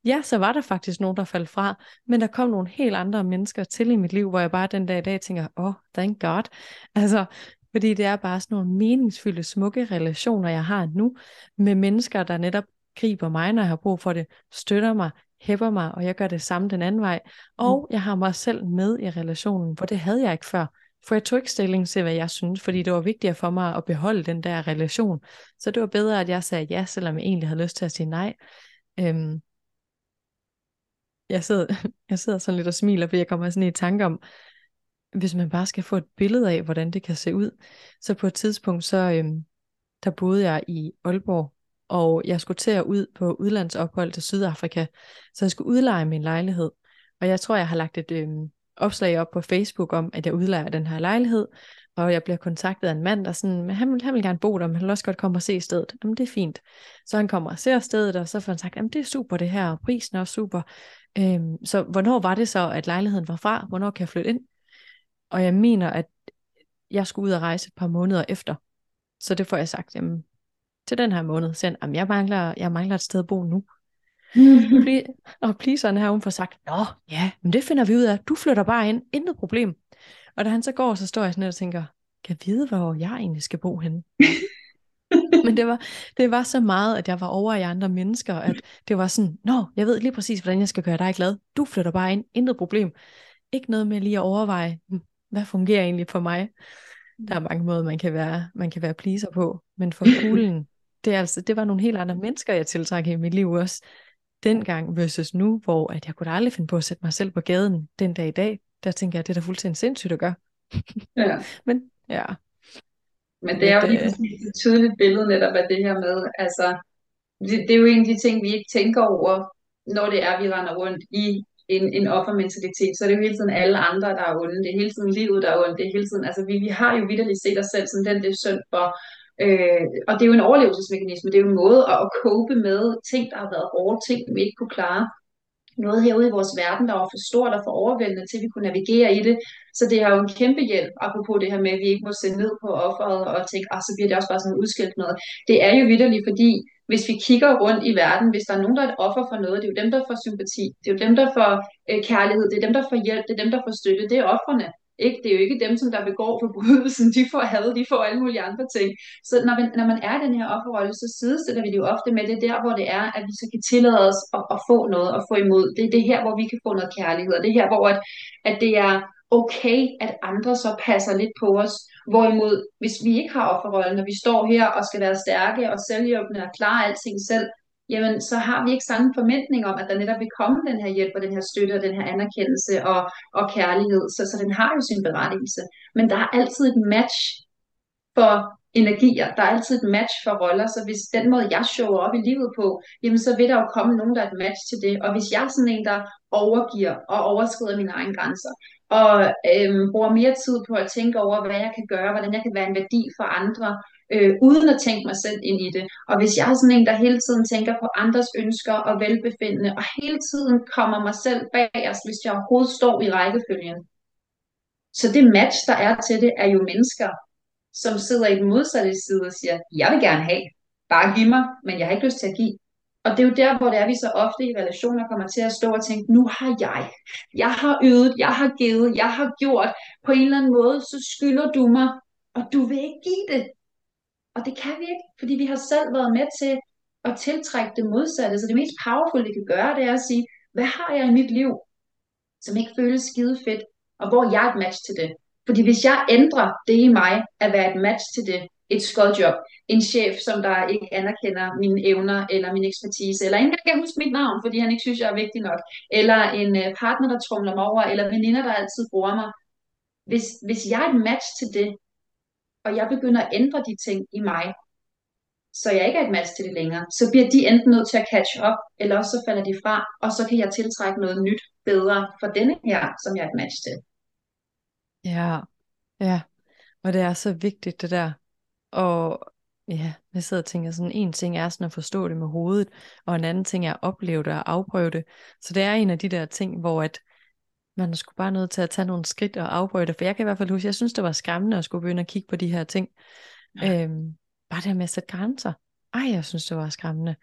ja, så var der faktisk nogen, der faldt fra, men der kom nogle helt andre mennesker til i mit liv, hvor jeg bare den dag i dag tænker, åh, oh, thank God. Altså, fordi det er bare sådan nogle meningsfyldte, smukke relationer, jeg har nu, med mennesker, der netop griber mig, når jeg har brug for det, støtter mig, hæpper mig, og jeg gør det samme den anden vej. Og mm. jeg har mig selv med i relationen, hvor det havde jeg ikke før. For jeg tog ikke stilling til, hvad jeg synes, fordi det var vigtigere for mig at beholde den der relation. Så det var bedre, at jeg sagde ja, selvom jeg egentlig havde lyst til at sige nej. Øhm, jeg sidder, jeg sidder sådan lidt og smiler, fordi jeg kommer sådan i tanke om, hvis man bare skal få et billede af, hvordan det kan se ud. Så på et tidspunkt, så øhm, der boede jeg i Aalborg, og jeg skulle til at ud på udlandsophold til Sydafrika, så jeg skulle udleje min lejlighed. Og jeg tror, jeg har lagt et øhm, opslag op på Facebook om, at jeg udlejer den her lejlighed, og jeg bliver kontaktet af en mand, der sådan, han vil, han vil gerne bo der, men han vil også godt komme og se stedet. Jamen det er fint. Så han kommer og ser stedet, og så får han sagt, jamen det er super det her, og prisen er også super. Øhm, så hvornår var det så, at lejligheden var fra? Hvornår kan jeg flytte ind? Og jeg mener, at jeg skulle ud og rejse et par måneder efter. Så det får jeg sagt, jamen, til den her måned, så jeg, jeg, mangler, jeg mangler et sted at bo nu. og pleaseren her, hun får sagt, nå, ja, men det finder vi ud af. Du flytter bare ind, intet problem. Og da han så går, så står jeg sådan og tænker, kan jeg vide, hvor jeg egentlig skal bo henne? Men det var, det var så meget, at jeg var over i andre mennesker, at det var sådan, nå, jeg ved lige præcis, hvordan jeg skal gøre dig glad. Du flytter bare ind, intet problem. Ikke noget med lige at overveje, hm, hvad fungerer egentlig for mig? Der er mange måder, man kan være, man kan være pleaser på, men for kuglen, det, er altså, det var nogle helt andre mennesker, jeg tiltrækker i mit liv også dengang versus nu, hvor at jeg kunne aldrig finde på at sætte mig selv på gaden den dag i dag. Der tænker jeg, det er da fuldstændig sindssygt at gøre. Ja. Men ja. Men det er jo lige øh, præcis et tydeligt billede netop af det her med, altså, det, det er jo en af de ting, vi ikke tænker over, når det er, vi render rundt i en, en offermentalitet, så er det jo hele tiden alle andre, der er onde. Det er hele tiden livet, der er ondt. Det er hele tiden, altså vi, vi har jo vidderligt set os selv som den, det er synd for. Øh, og det er jo en overlevelsesmekanisme. Det er jo en måde at, at cope med ting, der har været hårde, ting, vi ikke kunne klare noget herude i vores verden, der var for stort og for overvældende til, at vi kunne navigere i det. Så det har jo en kæmpe hjælp, apropos det her med, at vi ikke må se ned på offeret og tænke, ah, så bliver det også bare sådan udskilt noget. Det er jo vidderligt, fordi hvis vi kigger rundt i verden, hvis der er nogen, der er et offer for noget, det er jo dem, der får sympati, det er jo dem, der får øh, kærlighed, det er dem, der får hjælp, det er dem, der får støtte, det er offerne. Ikke? Det er jo ikke dem, som der begår forbrydelsen, de får had, de får alle mulige andre ting. Så når, vi, når man er i den her offerrolle, så sidestiller vi det jo ofte med det der, hvor det er, at vi så kan tillade os at, at få noget og få imod. Det er det her, hvor vi kan få noget kærlighed, og det er her, hvor at, at det er okay, at andre så passer lidt på os. Hvorimod, hvis vi ikke har offerrollen, når vi står her og skal være stærke og selvhjælpende og klare alting selv, jamen så har vi ikke samme forventning om, at der netop vil komme den her hjælp og den her støtte og den her anerkendelse og, og kærlighed. Så, så den har jo sin berettigelse. Men der er altid et match for energier. Der er altid et match for roller, så hvis den måde, jeg shower op i livet på, jamen så vil der jo komme nogen, der er et match til det. Og hvis jeg er sådan en, der overgiver og overskrider mine egne grænser, og øhm, bruger mere tid på at tænke over, hvad jeg kan gøre, hvordan jeg kan være en værdi for andre, øh, uden at tænke mig selv ind i det. Og hvis jeg er sådan en, der hele tiden tænker på andres ønsker og velbefindende, og hele tiden kommer mig selv bagerst, hvis jeg overhovedet står i rækkefølgen. Så det match, der er til det, er jo mennesker, som sidder i den modsatte side og siger, jeg vil gerne have, bare giv mig, men jeg har ikke lyst til at give. Og det er jo der, hvor det er, vi så ofte i relationer kommer til at stå og tænke, nu har jeg, jeg har ydet, jeg har givet, jeg har gjort, på en eller anden måde, så skylder du mig, og du vil ikke give det. Og det kan vi ikke, fordi vi har selv været med til at tiltrække det modsatte. Så det mest powerful, vi kan gøre, det er at sige, hvad har jeg i mit liv, som ikke føles skide fedt, og hvor jeg er et match til det. Fordi hvis jeg ændrer det i mig, at være et match til det, et skodjob, en chef, som der ikke anerkender mine evner eller min ekspertise, eller ikke kan huske mit navn, fordi han ikke synes, jeg er vigtig nok, eller en øh, partner, der trumler mig over, eller veninder, der altid bruger mig. Hvis, hvis jeg er et match til det, og jeg begynder at ændre de ting i mig, så jeg ikke er et match til det længere, så bliver de enten nødt til at catch up, eller også så falder de fra, og så kan jeg tiltrække noget nyt, bedre for denne her, som jeg er et match til. Ja, ja. Og det er så vigtigt det der. Og ja, jeg sidder og tænker sådan, en ting er sådan at forstå det med hovedet, og en anden ting er at opleve det og afprøve det. Så det er en af de der ting, hvor at man er sgu bare nødt til at tage nogle skridt og afprøve det. For jeg kan i hvert fald huske, jeg synes det var skræmmende at skulle begynde at kigge på de her ting. Ja. Øhm, bare det med at sætte grænser. Ej, jeg synes det var skræmmende.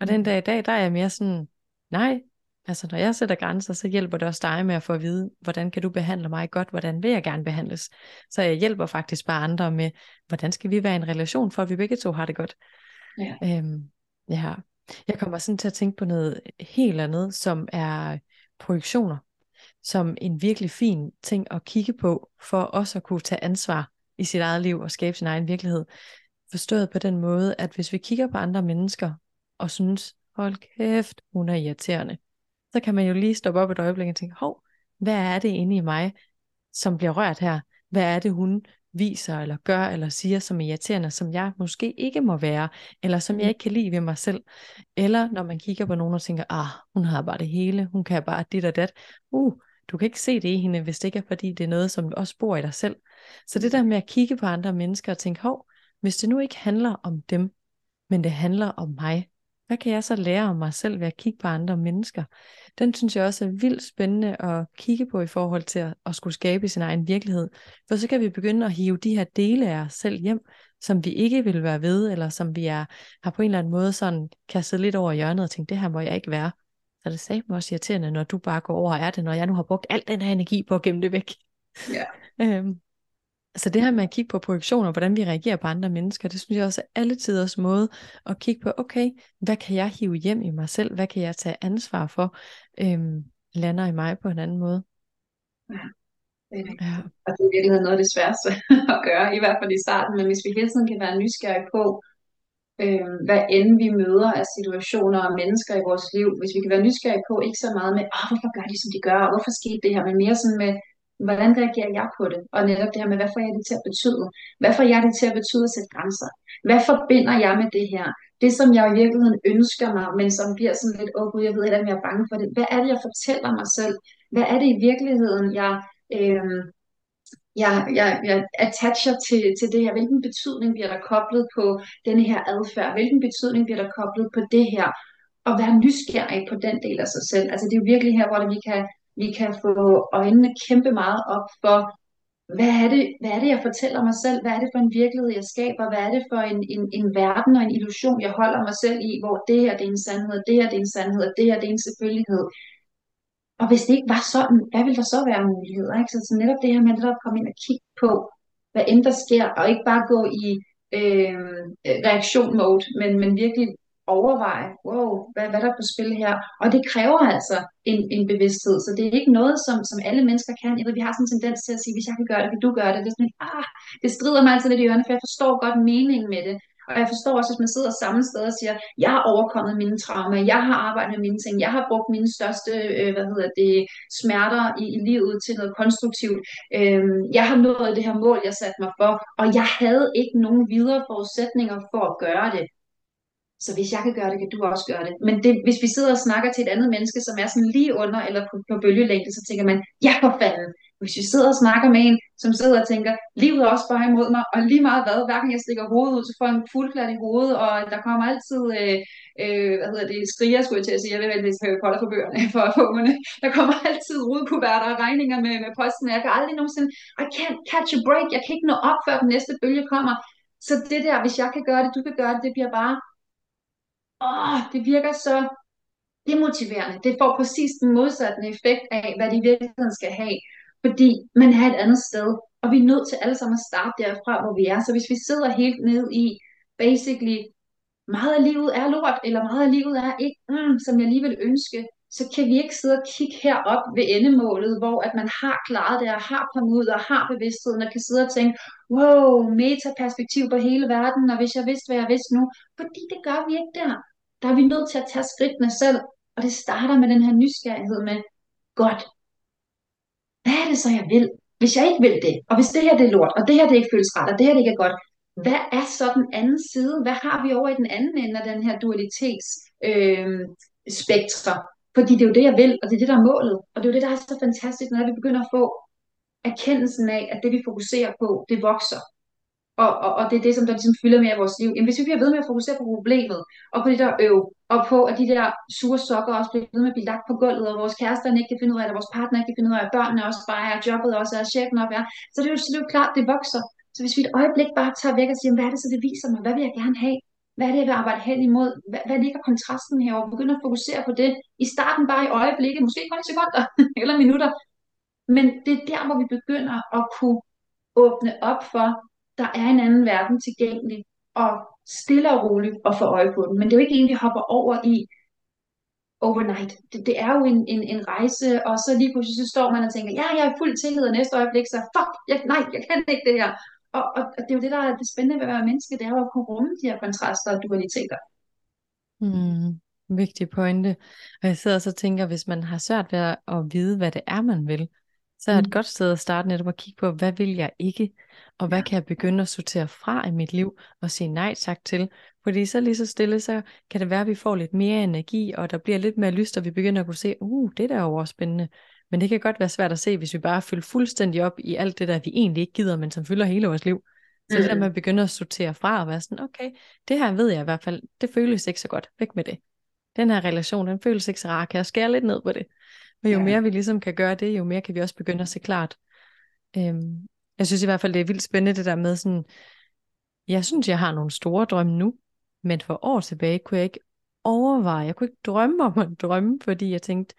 Og den dag i dag, der er jeg mere sådan, nej, Altså når jeg sætter grænser, så hjælper det også dig med at få at vide, hvordan kan du behandle mig godt, hvordan vil jeg gerne behandles. Så jeg hjælper faktisk bare andre med, hvordan skal vi være i en relation, for at vi begge to har det godt. Ja. Øhm, ja. Jeg kommer sådan til at tænke på noget helt andet, som er projektioner, som en virkelig fin ting at kigge på, for også at kunne tage ansvar i sit eget liv og skabe sin egen virkelighed. Forstået på den måde, at hvis vi kigger på andre mennesker og synes, hold kæft, hun er irriterende, så kan man jo lige stoppe op et øjeblik og tænke, hov, hvad er det inde i mig, som bliver rørt her? Hvad er det, hun viser eller gør eller siger, som er irriterende, som jeg måske ikke må være, eller som jeg ikke kan lide ved mig selv. Eller når man kigger på nogen og tænker, ah, hun har bare det hele, hun kan bare dit og dat. Uh, du kan ikke se det i hende, hvis det ikke er fordi, det er noget, som også bor i dig selv. Så det der med at kigge på andre mennesker og tænke, hov, hvis det nu ikke handler om dem, men det handler om mig, hvad kan jeg så lære om mig selv ved at kigge på andre mennesker? Den synes jeg også er vildt spændende at kigge på i forhold til at, at skulle skabe sin egen virkelighed. For så kan vi begynde at hive de her dele af os selv hjem, som vi ikke vil være ved, eller som vi er, har på en eller anden måde sådan kastet lidt over hjørnet og tænkt, det her må jeg ikke være. Så det sagde mig også irriterende, når du bare går over og er det, når jeg nu har brugt al den her energi på at gemme det væk. Ja. øhm, så det her med at kigge på projektioner, hvordan vi reagerer på andre mennesker, det synes jeg også er alle tiders måde at kigge på, okay, hvad kan jeg hive hjem i mig selv? Hvad kan jeg tage ansvar for? Øhm, lander i mig på en anden måde. Ja, det er. Ja. Og det er virkelig noget af det sværeste at gøre, i hvert fald i starten, men hvis vi hele tiden kan være nysgerrige på, øh, hvad end vi møder af situationer og mennesker i vores liv, hvis vi kan være nysgerrige på, ikke så meget med, oh, hvorfor gør de, som de gør, og hvorfor skete det her, men mere sådan med, hvordan reagerer jeg på det? Og netop det her med, hvad får jeg det til at betyde? Hvad får jeg det til at betyde at sætte grænser? Hvad forbinder jeg med det her? Det, som jeg i virkeligheden ønsker mig, men som bliver sådan lidt, åh oh, gud, jeg ved ikke, om jeg er bange for det. Hvad er det, jeg fortæller mig selv? Hvad er det i virkeligheden, jeg, øh, jeg, jeg, jeg attacher til, til det her? Hvilken betydning bliver der koblet på denne her adfærd? Hvilken betydning bliver der koblet på det her? Og være nysgerrig på den del af sig selv. Altså det er jo virkelig her, hvor vi kan, vi kan få øjnene kæmpe meget op for, hvad er, det, hvad er det, jeg fortæller mig selv? Hvad er det for en virkelighed, jeg skaber? Hvad er det for en, en, en verden og en illusion, jeg holder mig selv i, hvor det her det er en sandhed, det her det er en sandhed, og det her det er en selvfølgelighed? Og hvis det ikke var sådan, hvad ville der så være muligheder? Ikke? Så, så netop det her med at komme ind og kigge på, hvad end der sker, og ikke bare gå i øh, reaktion mode, men, men virkelig overveje, wow, hvad, hvad der er på spil her. Og det kræver altså en, en bevidsthed, så det er ikke noget, som, som alle mennesker kan. Jeg ved, vi har sådan en tendens til at sige, hvis jeg kan gøre det, kan du gøre det. Det, er sådan, ah, det strider mig altid lidt i ørene, for jeg forstår godt meningen med det. Og jeg forstår også, hvis man sidder samme sted og siger, jeg har overkommet mine traumer, jeg har arbejdet med mine ting, jeg har brugt mine største øh, hvad hedder det, smerter i, i livet til noget konstruktivt. Øh, jeg har nået det her mål, jeg satte mig for, og jeg havde ikke nogen videre forudsætninger for at gøre det. Så hvis jeg kan gøre det, kan du også gøre det. Men det, hvis vi sidder og snakker til et andet menneske, som er sådan lige under eller på, på bølgelængde, så tænker man, ja for fanden. Hvis vi sidder og snakker med en, som sidder og tænker, livet er også bare imod mig, og lige meget hvad, hverken jeg stikker hovedet ud, så får jeg en fuldklat i hovedet, og der kommer altid, øh, øh, hvad hedder det, skriger, skulle jeg til at sige, jeg vil vælge Harry Potter for bøgerne, for at få Der kommer altid rudekuverter og regninger med, med posten, jeg kan aldrig nogensinde, I can't catch a break, jeg kan ikke nå op, før den næste bølge kommer. Så det der, hvis jeg kan gøre det, du kan gøre det, det bliver bare åh, det virker så demotiverende. Det får præcis den modsatte effekt af, hvad det i virkeligheden skal have. Fordi man er et andet sted, og vi er nødt til alle sammen at starte derfra, hvor vi er. Så hvis vi sidder helt ned i, basically, meget af livet er lort, eller meget af livet er ikke, mm, som jeg lige vil ønske, så kan vi ikke sidde og kigge herop ved endemålet, hvor at man har klaret det, og har kommet ud, og har bevidstheden, og kan sidde og tænke, wow, metaperspektiv på hele verden, og hvis jeg vidste, hvad jeg vidste nu, fordi det gør vi ikke der. Der er vi nødt til at tage skridtene selv, og det starter med den her nysgerrighed med, godt, hvad er det så, jeg vil? Hvis jeg ikke vil det, og hvis det her det er lort, og det her det ikke føles ret, og det her det ikke er godt, hvad er så den anden side? Hvad har vi over i den anden ende af den her dualitets øh, spektre? Fordi det er jo det, jeg vil, og det er det, der er målet. Og det er jo det, der er så fantastisk, når vi begynder at få erkendelsen af, at det, vi fokuserer på, det vokser. Og, og, og det er det, som der ligesom fylder mere i vores liv. Jamen, hvis vi bliver ved med at fokusere på problemet, og på det der øv, og på at de der sure sokker også bliver ved med at blive lagt på gulvet, og vores kærester ikke kan finde ud af eller vores partner ikke kan finde ud af at børnene også bare er, jobbet også er, chefen op er, så det er jo, så det er jo klart, det vokser. Så hvis vi et øjeblik bare tager væk og siger, hvad er det så, det viser mig? Hvad vil jeg gerne have? Hvad er det, jeg vil arbejde hen imod? Hvad, hvad ligger kontrasten her? Og begynder at fokusere på det. I starten bare i øjeblikket, måske kun i sekunder eller minutter. Men det er der, hvor vi begynder at kunne åbne op for, der er en anden verden tilgængelig, og stille og roligt og få øje på den. Men det er jo ikke en, vi hopper over i overnight. Det, det er jo en, en, en rejse, og så lige pludselig så står man og tænker, ja, jeg er fuld tillid, og næste øjeblik så, fuck, jeg, nej, jeg kan ikke det her. Og, og, og det er jo det, der er det spændende ved at være menneske, det er jo at kunne rumme de her kontraster og dualiteter. Mm, vigtig pointe. Og jeg sidder og så tænker, hvis man har svært ved at vide, hvad det er, man vil, så er et mm. godt sted at starte netop at kigge på, hvad vil jeg ikke, og hvad kan jeg begynde at sortere fra i mit liv og sige nej tak til. Fordi så lige så stille, så kan det være, at vi får lidt mere energi, og der bliver lidt mere lyst, og vi begynder at kunne se, uh, det der er også spændende. Men det kan godt være svært at se, hvis vi bare fylder fuldstændig op i alt det der, vi egentlig ikke gider, men som fylder hele vores liv. Så mm. det der med at begynde at sortere fra og være sådan, okay, det her ved jeg i hvert fald, det føles ikke så godt, væk med det. Den her relation, den føles ikke så rar, kan jeg skære lidt ned på det? Og jo ja. mere vi ligesom kan gøre det, jo mere kan vi også begynde at se klart. Øhm, jeg synes i hvert fald, det er vildt spændende det der med sådan, jeg synes, jeg har nogle store drømme nu, men for år tilbage kunne jeg ikke overveje, jeg kunne ikke drømme om at drømme, fordi jeg tænkte,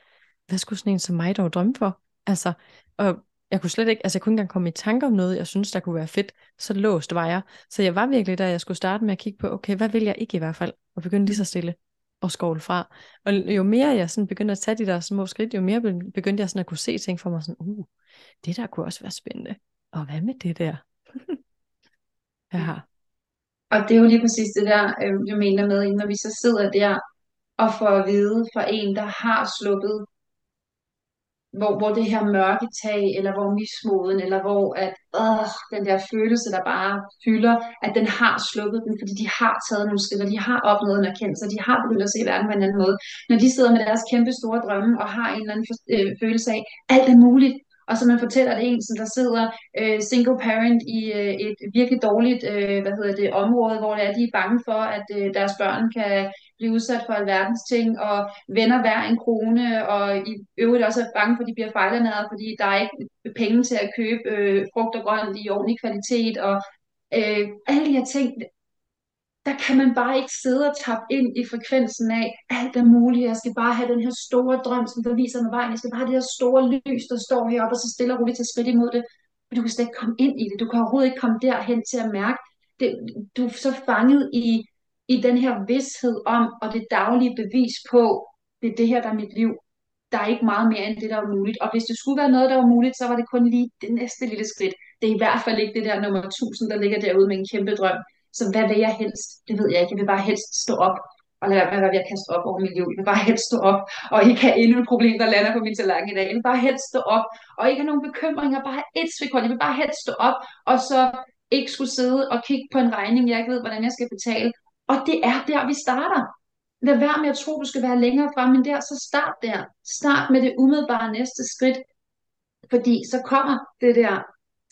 hvad skulle sådan en som mig dog drømme for? Altså, og jeg kunne slet ikke, altså jeg kunne ikke engang komme i tanke om noget, jeg synes, der kunne være fedt, så låst var jeg. Så jeg var virkelig der, jeg skulle starte med at kigge på, okay, hvad vil jeg ikke i hvert fald? Og begynde lige så stille og skovle fra. Og jo mere jeg sådan begyndte at tage de der små skridt, jo mere begyndte jeg sådan at kunne se ting for mig sådan, uh, det der kunne også være spændende. Og hvad med det der? ja. Og det er jo lige præcis det der, øh, jeg mener med, når vi så sidder der og får at vide fra en, der har sluppet hvor, hvor det her mørke tag, eller hvor mismoden, eller hvor at, øh, den der følelse, der bare fylder, at den har slukket den, fordi de har taget nogle skridt, og de har opnået en erkendelse, og de har begyndt at se verden på en anden måde. Når de sidder med deres kæmpe store drømme, og har en eller anden øh, følelse af, alt er muligt, og så man fortæller det en, som der sidder øh, single parent i øh, et virkelig dårligt øh, hvad hedder det, område, hvor det er, de er bange for, at øh, deres børn kan blive udsat for alverdens ting, og vender hver en krone, og i øvrigt også er bange for, at de bliver fejlernæret, fordi der er ikke penge til at købe øh, frugt og grønt i ordentlig kvalitet, og øh, alle de her ting, der kan man bare ikke sidde og tappe ind i frekvensen af, alt er muligt, jeg skal bare have den her store drøm, som der viser mig vejen, jeg skal bare have det her store lys, der står heroppe, og så stille og roligt til skridt imod det. Men du kan slet ikke komme ind i det, du kan overhovedet ikke komme derhen til at mærke, det, du er så fanget i, i den her vidshed om, og det daglige bevis på, det er det her, der er mit liv. Der er ikke meget mere end det, der er muligt. Og hvis det skulle være noget, der var muligt, så var det kun lige det næste lille skridt. Det er i hvert fald ikke det der nummer 1000, der ligger derude med en kæmpe drøm. Så hvad vil jeg helst? Det ved jeg ikke. Jeg vil bare helst stå op og lade være med at kaste op over mit liv. Jeg vil bare helst stå op og ikke have endnu et problem, der lander på min tallerken i dag. Jeg vil bare helst stå op og ikke have nogen bekymringer. Bare have et sekund. Jeg vil bare helst stå op og så ikke skulle sidde og kigge på en regning, jeg ikke ved, hvordan jeg skal betale. Og det er der, vi starter. Lad være med at tro, du skal være længere frem, men der, så start der. Start med det umiddelbare næste skridt. Fordi så kommer det der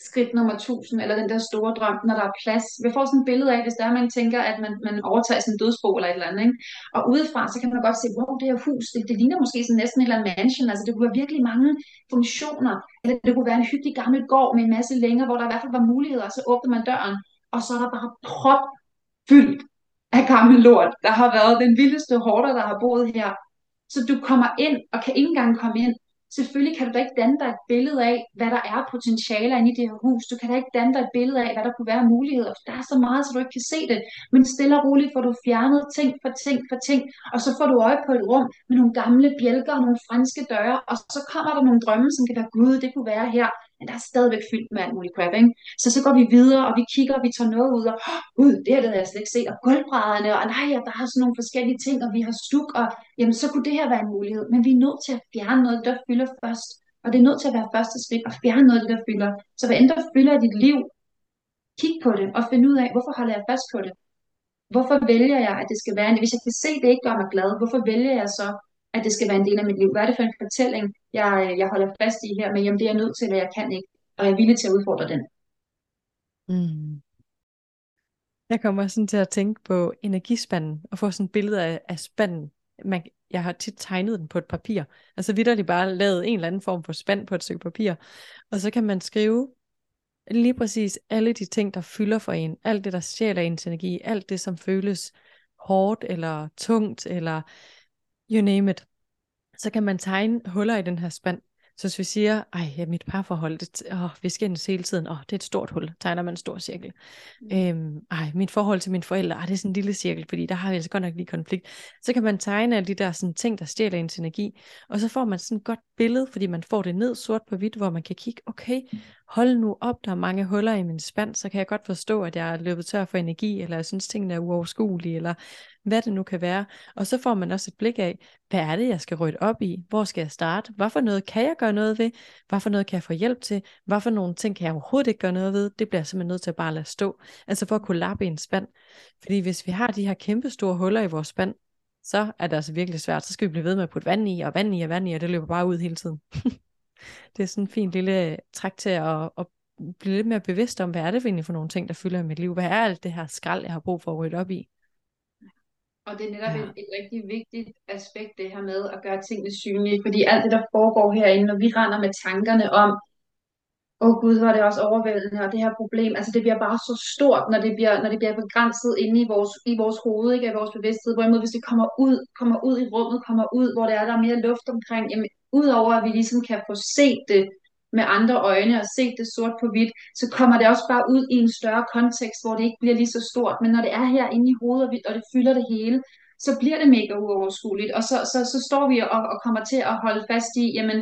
skridt nummer 1000, eller den der store drøm, når der er plads. Vi får sådan et billede af, hvis der man tænker, at man, man overtager sin en dødsbo eller et eller andet. Ikke? Og udefra, så kan man godt se, wow, det her hus, det, det ligner måske sådan næsten en eller anden mansion. Altså det kunne være virkelig mange funktioner. Eller det kunne være en hyggelig gammel gård med en masse længere, hvor der i hvert fald var muligheder, og så åbner man døren, og så er der bare prop fyldt af gammel lort. Der har været den vildeste hårder, der har boet her. Så du kommer ind, og kan ikke engang komme ind, Selvfølgelig kan du da ikke danne dig et billede af, hvad der er potentialer inde i det her hus. Du kan da ikke danne dig et billede af, hvad der kunne være muligheder. Der er så meget, så du ikke kan se det. Men stille og roligt får du fjernet ting for ting for ting, og så får du øje på et rum med nogle gamle bjælker og nogle franske døre, og så kommer der nogle drømme, som kan være, gud, det kunne være her men der er stadigvæk fyldt med alt muligt crap, ikke? Så så går vi videre, og vi kigger, og vi tager noget ud, og ud, det her det havde jeg slet ikke set, og gulvbrædderne, og nej, og der er sådan nogle forskellige ting, og vi har stuk, og jamen, så kunne det her være en mulighed. Men vi er nødt til at fjerne noget, der fylder først. Og det er nødt til at være første skridt, at fjerne noget, der fylder. Så hvad end der fylder i dit liv, kig på det, og find ud af, hvorfor holder jeg fast på det? Hvorfor vælger jeg, at det skal være en Hvis jeg kan se, at det ikke gør mig glad, hvorfor vælger jeg så at det skal være en del af mit liv. Hvad er det for en fortælling, jeg, jeg holder fast i her, men jamen det er jeg nødt til, at jeg kan ikke, og jeg er villig til at udfordre den. Mm. Jeg kommer sådan til at tænke på energispanden, og få sådan et billede af, af spanden. Man, jeg har tit tegnet den på et papir. Altså vidderligt bare lavet en eller anden form for spand på et stykke papir. Og så kan man skrive lige præcis alle de ting, der fylder for en. Alt det, der stjæler ens energi. Alt det, som føles hårdt eller tungt, eller you name it, så kan man tegne huller i den her spand. Så hvis vi siger, ej, ja, mit parforhold, det, åh, vi skændes hele tiden, åh, det er et stort hul, tegner man en stor cirkel. Mm. Øhm, ej, mit forhold til mine forældre, ej, det er sådan en lille cirkel, fordi der har vi altså godt nok lige konflikt. Så kan man tegne alle de der sådan, ting, der stjæler ens energi, og så får man sådan et godt billede, fordi man får det ned sort på hvidt, hvor man kan kigge, okay, hold nu op, der er mange huller i min spand, så kan jeg godt forstå, at jeg er løbet tør for energi, eller jeg synes, tingene er uoverskuelige, eller hvad det nu kan være. Og så får man også et blik af, hvad er det, jeg skal rydde op i? Hvor skal jeg starte? Hvad for noget kan jeg gøre noget ved? Hvad for noget kan jeg få hjælp til? Hvad for nogle ting kan jeg overhovedet ikke gøre noget ved? Det bliver jeg simpelthen nødt til at bare lade stå. Altså for at kunne lappe i en spand. Fordi hvis vi har de her kæmpe store huller i vores spand, så er det altså virkelig svært. Så skal vi blive ved med at putte vand i, og vand i, og vand i, og det løber bare ud hele tiden. det er sådan en fin lille træk til at, at blive lidt mere bevidst om, hvad er det egentlig for nogle ting, der fylder i mit liv? Hvad er alt det her skrald, jeg har brug for at rydde op i? Og det er netop ja. et, et rigtig vigtigt aspekt, det her med at gøre tingene synlige. Fordi alt det, der foregår herinde, når vi render med tankerne om, åh oh gud, var det også overvældende, og det her problem, altså det bliver bare så stort, når det bliver, når det bliver begrænset inde i vores, i vores hoved, ikke, af vores bevidsthed. Hvorimod hvis det kommer ud, kommer ud i rummet, kommer ud, hvor det er, der er mere luft omkring, jamen, udover at vi ligesom kan få set det med andre øjne og set det sort på hvidt, så kommer det også bare ud i en større kontekst, hvor det ikke bliver lige så stort. Men når det er her inde i hovedet, og det fylder det hele, så bliver det mega uoverskueligt. Og så, så, så står vi og, og kommer til at holde fast i, jamen,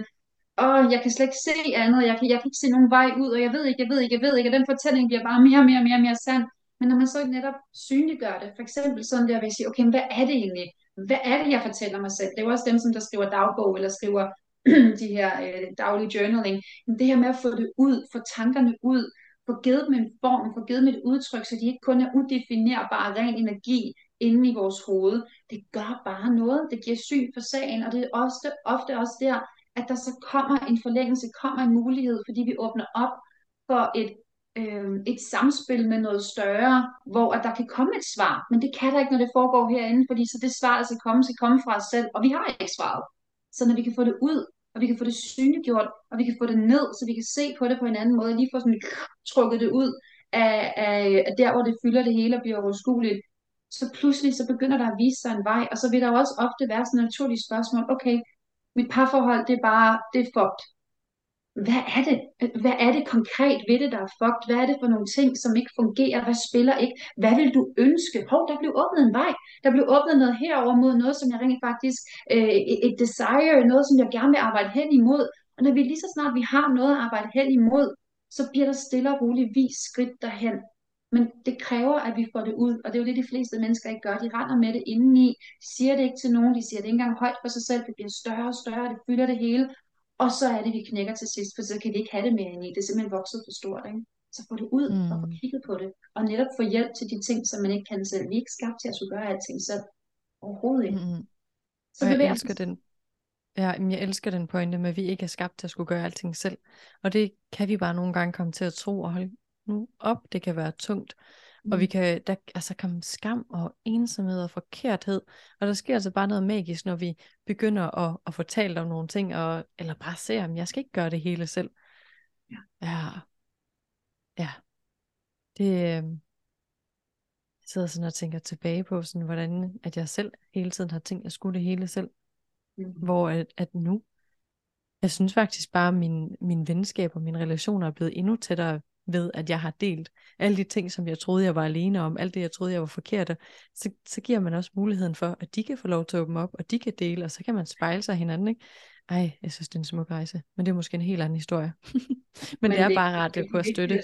åh, jeg kan slet ikke se andet, jeg kan, jeg kan ikke se nogen vej ud, og jeg ved ikke, jeg ved ikke, jeg ved ikke, og den fortælling bliver bare mere og mere og mere, mere sand. Men når man så netop synliggør det, for eksempel sådan der, vil jeg sige, okay, hvad er det egentlig? Hvad er det, jeg fortæller mig selv? Det er jo også dem, som der skriver dagbog, eller skriver de her øh, daglige journaling, men det her med at få det ud, få tankerne ud, få givet dem en form, få givet dem et udtryk, så de ikke kun er udefinerbare ren energi inde i vores hoved. Det gør bare noget. Det giver syn for sagen, og det er ofte, ofte også der, at der så kommer en forlængelse, kommer en mulighed, fordi vi åbner op for et, øh, et samspil med noget større, hvor at der kan komme et svar, men det kan der ikke, når det foregår herinde, fordi så det svar, der skal komme, skal komme fra os selv, og vi har ikke svaret. Så når vi kan få det ud, og vi kan få det synliggjort, og vi kan få det ned, så vi kan se på det på en anden måde, lige få sådan trukket det ud af, af, af der, hvor det fylder det hele og bliver overskueligt, så pludselig så begynder der at vise sig en vej, og så vil der jo også ofte være sådan et naturligt spørgsmål, okay, mit parforhold, det er bare, det er fucked. Hvad er det? Hvad er det konkret ved det, der er fucked? Hvad er det for nogle ting, som ikke fungerer? Hvad spiller ikke? Hvad vil du ønske? Hov, der blev åbnet en vej. Der blev åbnet noget herover mod noget, som jeg rent faktisk, øh, et desire, noget, som jeg gerne vil arbejde hen imod. Og når vi lige så snart vi har noget at arbejde hen imod, så bliver der stille og roligt vis skridt derhen. Men det kræver, at vi får det ud, og det er jo det, de fleste mennesker ikke gør. De render med det indeni, de siger det ikke til nogen, de siger det ikke engang højt for sig selv, det bliver større og større, det fylder det hele, og så er det, vi knækker til sidst, for så kan vi ikke have det mere ind i. Det er simpelthen vokset for stort. Ikke? Så få det ud mm. og få kigget på det. Og netop få hjælp til de ting, som man ikke kan selv. Vi er ikke skabt til at skulle gøre alting selv. Overhovedet ikke. Mm. Så og jeg elsker den. Ja, jeg elsker den pointe med, at vi ikke er skabt til at skulle gøre alting selv. Og det kan vi bare nogle gange komme til at tro og holde nu op. Det kan være tungt. Og vi mm. kan, der altså komme skam og ensomhed og forkerthed. Og der sker altså bare noget magisk, når vi begynder at, at fortælle om nogle ting, og, eller bare se, om jeg skal ikke gøre det hele selv. Ja. Ja. ja. Det, øh, jeg sidder sådan og tænker tilbage på, sådan, hvordan at jeg selv hele tiden har tænkt, at jeg skulle det hele selv. Mm. Hvor at, at nu, jeg synes faktisk bare, at min, min venskab og mine relationer er blevet endnu tættere ved, at jeg har delt alle de ting, som jeg troede, jeg var alene om, alt det, jeg troede, jeg var forkert, så, så giver man også muligheden for, at de kan få lov til at åbne op, og de kan dele, og så kan man spejle sig hinanden, ikke? Ej, jeg synes, det er en smuk rejse, men det er måske en helt anden historie. men, men det er det, bare rart, at kunne støtte.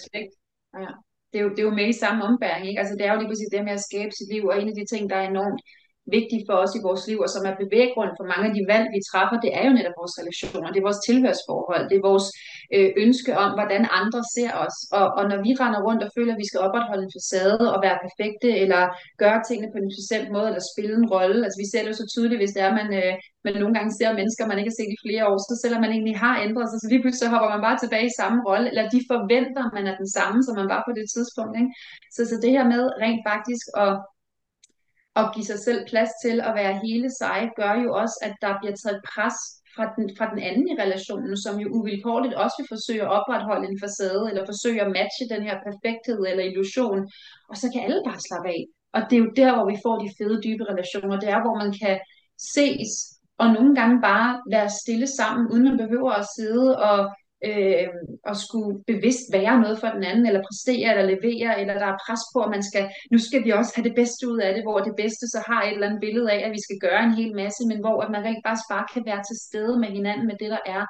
Ja. Det er, jo, det er jo med i samme ombæring, ikke? Altså, det er jo lige præcis det med at skabe sit liv, og en af de ting, der er enormt vigtige for os i vores liv, og som er bevæggrund for mange af de valg, vi træffer, det er jo netop vores relationer, det er vores tilhørsforhold, det er vores øh, ønske om, hvordan andre ser os. Og, og når vi render rundt og føler, at vi skal opretholde en facade og være perfekte, eller gøre tingene på en bestemt måde, eller spille en rolle, altså vi ser det jo så tydeligt, hvis det er, at man, øh, man nogle gange ser mennesker, man ikke har set i flere år, så selvom man egentlig har ændret sig, så lige pludselig så hopper man bare tilbage i samme rolle, eller de forventer, man er den samme, som man var på det tidspunkt. Ikke? Så, så det her med rent faktisk at at give sig selv plads til at være hele sig, gør jo også, at der bliver taget pres fra den, fra den anden i relationen, som jo uvilkårligt også vil forsøge at opretholde en facade, eller forsøge at matche den her perfekthed eller illusion, og så kan alle bare slappe af. Og det er jo der, hvor vi får de fede, dybe relationer. Det er, hvor man kan ses, og nogle gange bare være stille sammen, uden man behøver at sidde og øh, at skulle bevidst være noget for den anden, eller præstere, eller levere, eller der er pres på, at man skal, nu skal vi også have det bedste ud af det, hvor det bedste så har et eller andet billede af, at vi skal gøre en hel masse, men hvor at man rent bare bare kan være til stede med hinanden, med det der er,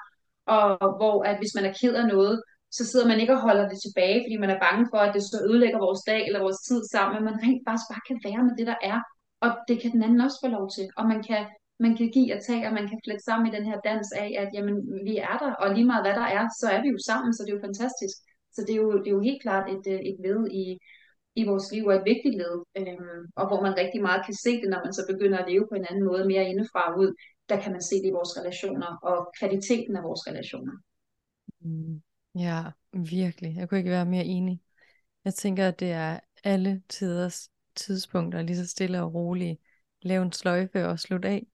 og hvor at hvis man er ked af noget, så sidder man ikke og holder det tilbage, fordi man er bange for, at det så ødelægger vores dag eller vores tid sammen, men man rent faktisk bare kan være med det, der er, og det kan den anden også få lov til, og man kan man kan give og tage, og man kan flette sammen i den her dans af, at jamen, vi er der, og lige meget hvad der er, så er vi jo sammen, så det er jo fantastisk. Så det er jo, det er jo helt klart et, øh, et led i, i vores liv, og et vigtigt led, øhm, og hvor man rigtig meget kan se det, når man så begynder at leve på en anden måde, mere indefra og ud, der kan man se det i vores relationer, og kvaliteten af vores relationer. Mm. Ja, virkelig. Jeg kunne ikke være mere enig. Jeg tænker, at det er alle tiders tidspunkter, lige så stille og roligt, lave en sløjfe og slutte af.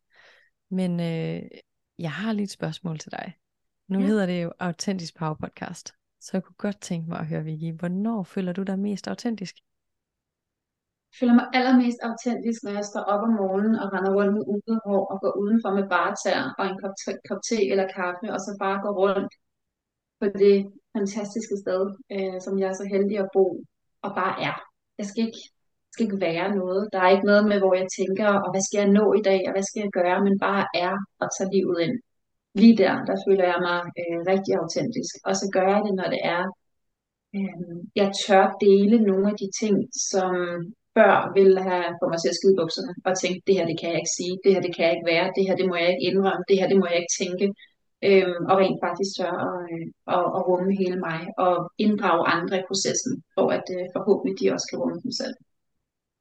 Men øh, jeg har lige et spørgsmål til dig. Nu ja. hedder det jo Autentisk Power Podcast. Så jeg kunne godt tænke mig at høre, Vicky, hvornår føler du dig mest autentisk? Jeg føler mig allermest autentisk, når jeg står op om morgenen og render rundt med ude hår og går udenfor med barter og en kop, kop te eller kaffe, og så bare går rundt på det fantastiske sted, øh, som jeg er så heldig at bo, og bare er. Jeg skal ikke skal ikke være noget. Der er ikke noget med, hvor jeg tænker, og hvad skal jeg nå i dag, og hvad skal jeg gøre, men bare er og tager livet ind. Lige der, der føler jeg mig øh, rigtig autentisk. Og så gør jeg det, når det er, øh, jeg tør dele nogle af de ting, som før ville have fået mig til at skide bukserne, og tænke, det her det kan jeg ikke sige, det her det kan jeg ikke være, det her det må jeg ikke indrømme, det her det må jeg ikke tænke. øhm, og rent faktisk tør at, øh, at, at rumme hele mig og inddrage andre i processen, for at øh, forhåbentlig de også kan rumme dem selv.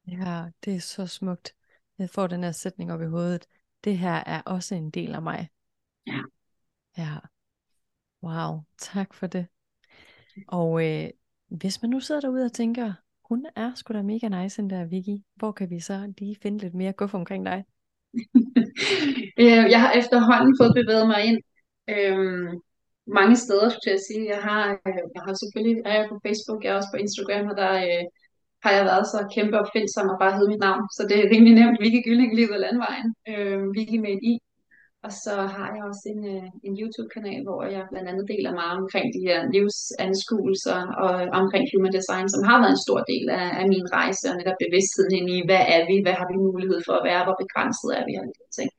Ja, det er så smukt. Jeg får den her sætning op i hovedet. Det her er også en del af mig. Ja. Ja. Wow, tak for det. Og øh, hvis man nu sidder derude og tænker, hun er sgu da mega nice, den der Vicky. Hvor kan vi så lige finde lidt mere guf omkring dig? Øh, jeg har efterhånden fået bevæget mig ind øhm, mange steder, skulle jeg sige. Jeg har, øh, jeg har selvfølgelig, er jeg på Facebook, jeg er også på Instagram, og der øh, har jeg været så kæmpe opfindsom og bare hedde mit navn. Så det er rimelig nemt. Vicky Gylling, livet af landvejen. Øh, Vicky med et i. Og så har jeg også en, øh, en YouTube-kanal, hvor jeg blandt andet deler meget omkring de her livsanskuelser og omkring human design, som har været en stor del af, af min rejse, og netop bevidstheden ind i, hvad er vi, hvad har vi mulighed for at være, hvor begrænset er vi, og de ting.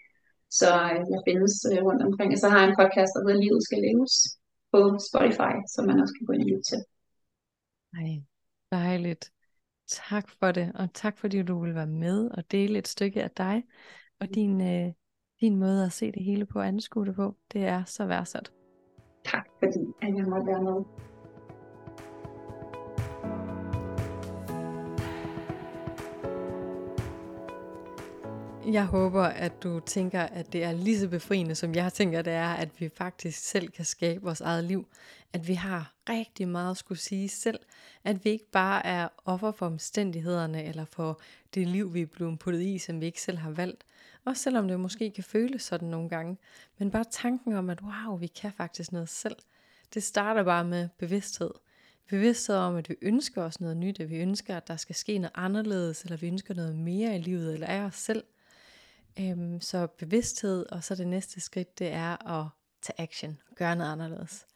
Så øh, jeg findes øh, rundt omkring. Og så har jeg en podcast, der hedder Livet skal leves på Spotify, som man også kan gå ind og lytte til. Nej, dejligt. Tak for det, og tak fordi du vil være med og dele et stykke af dig og din øh, din måde at se det hele på og anskue det på. Det er så værdsat. Tak fordi at jeg måtte være med. Jeg håber, at du tænker, at det er lige så befriende, som jeg tænker, det er, at vi faktisk selv kan skabe vores eget liv. At vi har rigtig meget at skulle sige selv. At vi ikke bare er offer for omstændighederne, eller for det liv, vi er blevet puttet i, som vi ikke selv har valgt. Også selvom det måske kan føles sådan nogle gange. Men bare tanken om, at wow, vi kan faktisk noget selv. Det starter bare med bevidsthed. Bevidsthed om, at vi ønsker os noget nyt, at vi ønsker, at der skal ske noget anderledes, eller vi ønsker noget mere i livet, eller af os selv. Øhm, så bevidsthed, og så det næste skridt, det er at tage action, gøre noget anderledes.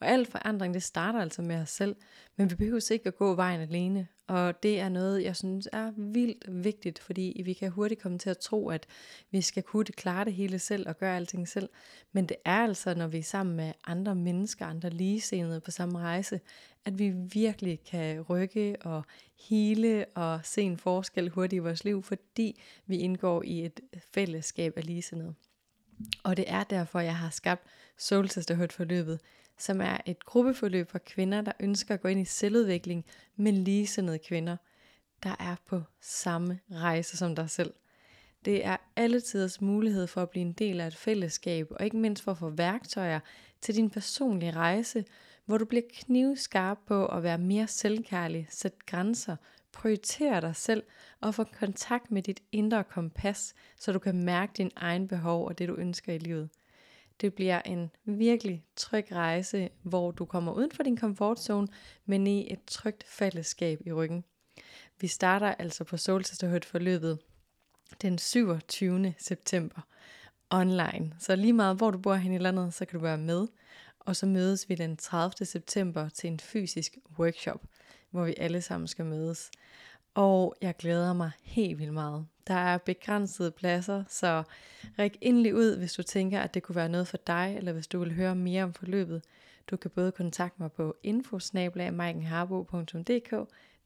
Og al forandring, det starter altså med os selv, men vi behøver ikke at gå vejen alene. Og det er noget, jeg synes er vildt vigtigt, fordi vi kan hurtigt komme til at tro, at vi skal kunne klare det hele selv og gøre alting selv. Men det er altså, når vi er sammen med andre mennesker, andre ligesindede på samme rejse, at vi virkelig kan rykke og hele og se en forskel hurtigt i vores liv, fordi vi indgår i et fællesskab af ligesindede. Og det er derfor, jeg har skabt Soul Sisterhood forløbet, som er et gruppeforløb for kvinder, der ønsker at gå ind i selvudvikling med ligesindede kvinder, der er på samme rejse som dig selv. Det er alle tiders mulighed for at blive en del af et fællesskab, og ikke mindst for at få værktøjer til din personlige rejse, hvor du bliver knivskarp på at være mere selvkærlig, sætte grænser, prioritere dig selv og få kontakt med dit indre kompas, så du kan mærke din egen behov og det du ønsker i livet. Det bliver en virkelig tryg rejse, hvor du kommer uden for din komfortzone, men i et trygt fællesskab i ryggen. Vi starter altså på Soul Sisterhood forløbet den 27. september online. Så lige meget hvor du bor hen i landet, så kan du være med. Og så mødes vi den 30. september til en fysisk workshop, hvor vi alle sammen skal mødes. Og jeg glæder mig helt vildt meget. Der er begrænsede pladser, så ræk endelig ud, hvis du tænker, at det kunne være noget for dig, eller hvis du vil høre mere om forløbet. Du kan både kontakte mig på infosnablag.maikenharbo.dk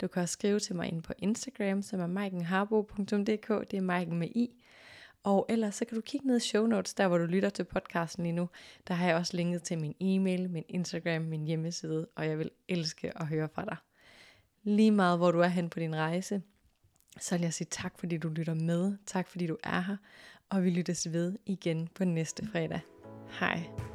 Du kan også skrive til mig ind på Instagram, som er maikenharbo.dk Det er Maiken med i. Og ellers så kan du kigge ned i show notes, der hvor du lytter til podcasten lige nu. Der har jeg også linket til min e-mail, min Instagram, min hjemmeside, og jeg vil elske at høre fra dig. Lige meget hvor du er hen på din rejse, så vil jeg sige tak, fordi du lytter med. Tak, fordi du er her. Og vi lyttes ved igen på næste fredag. Hej.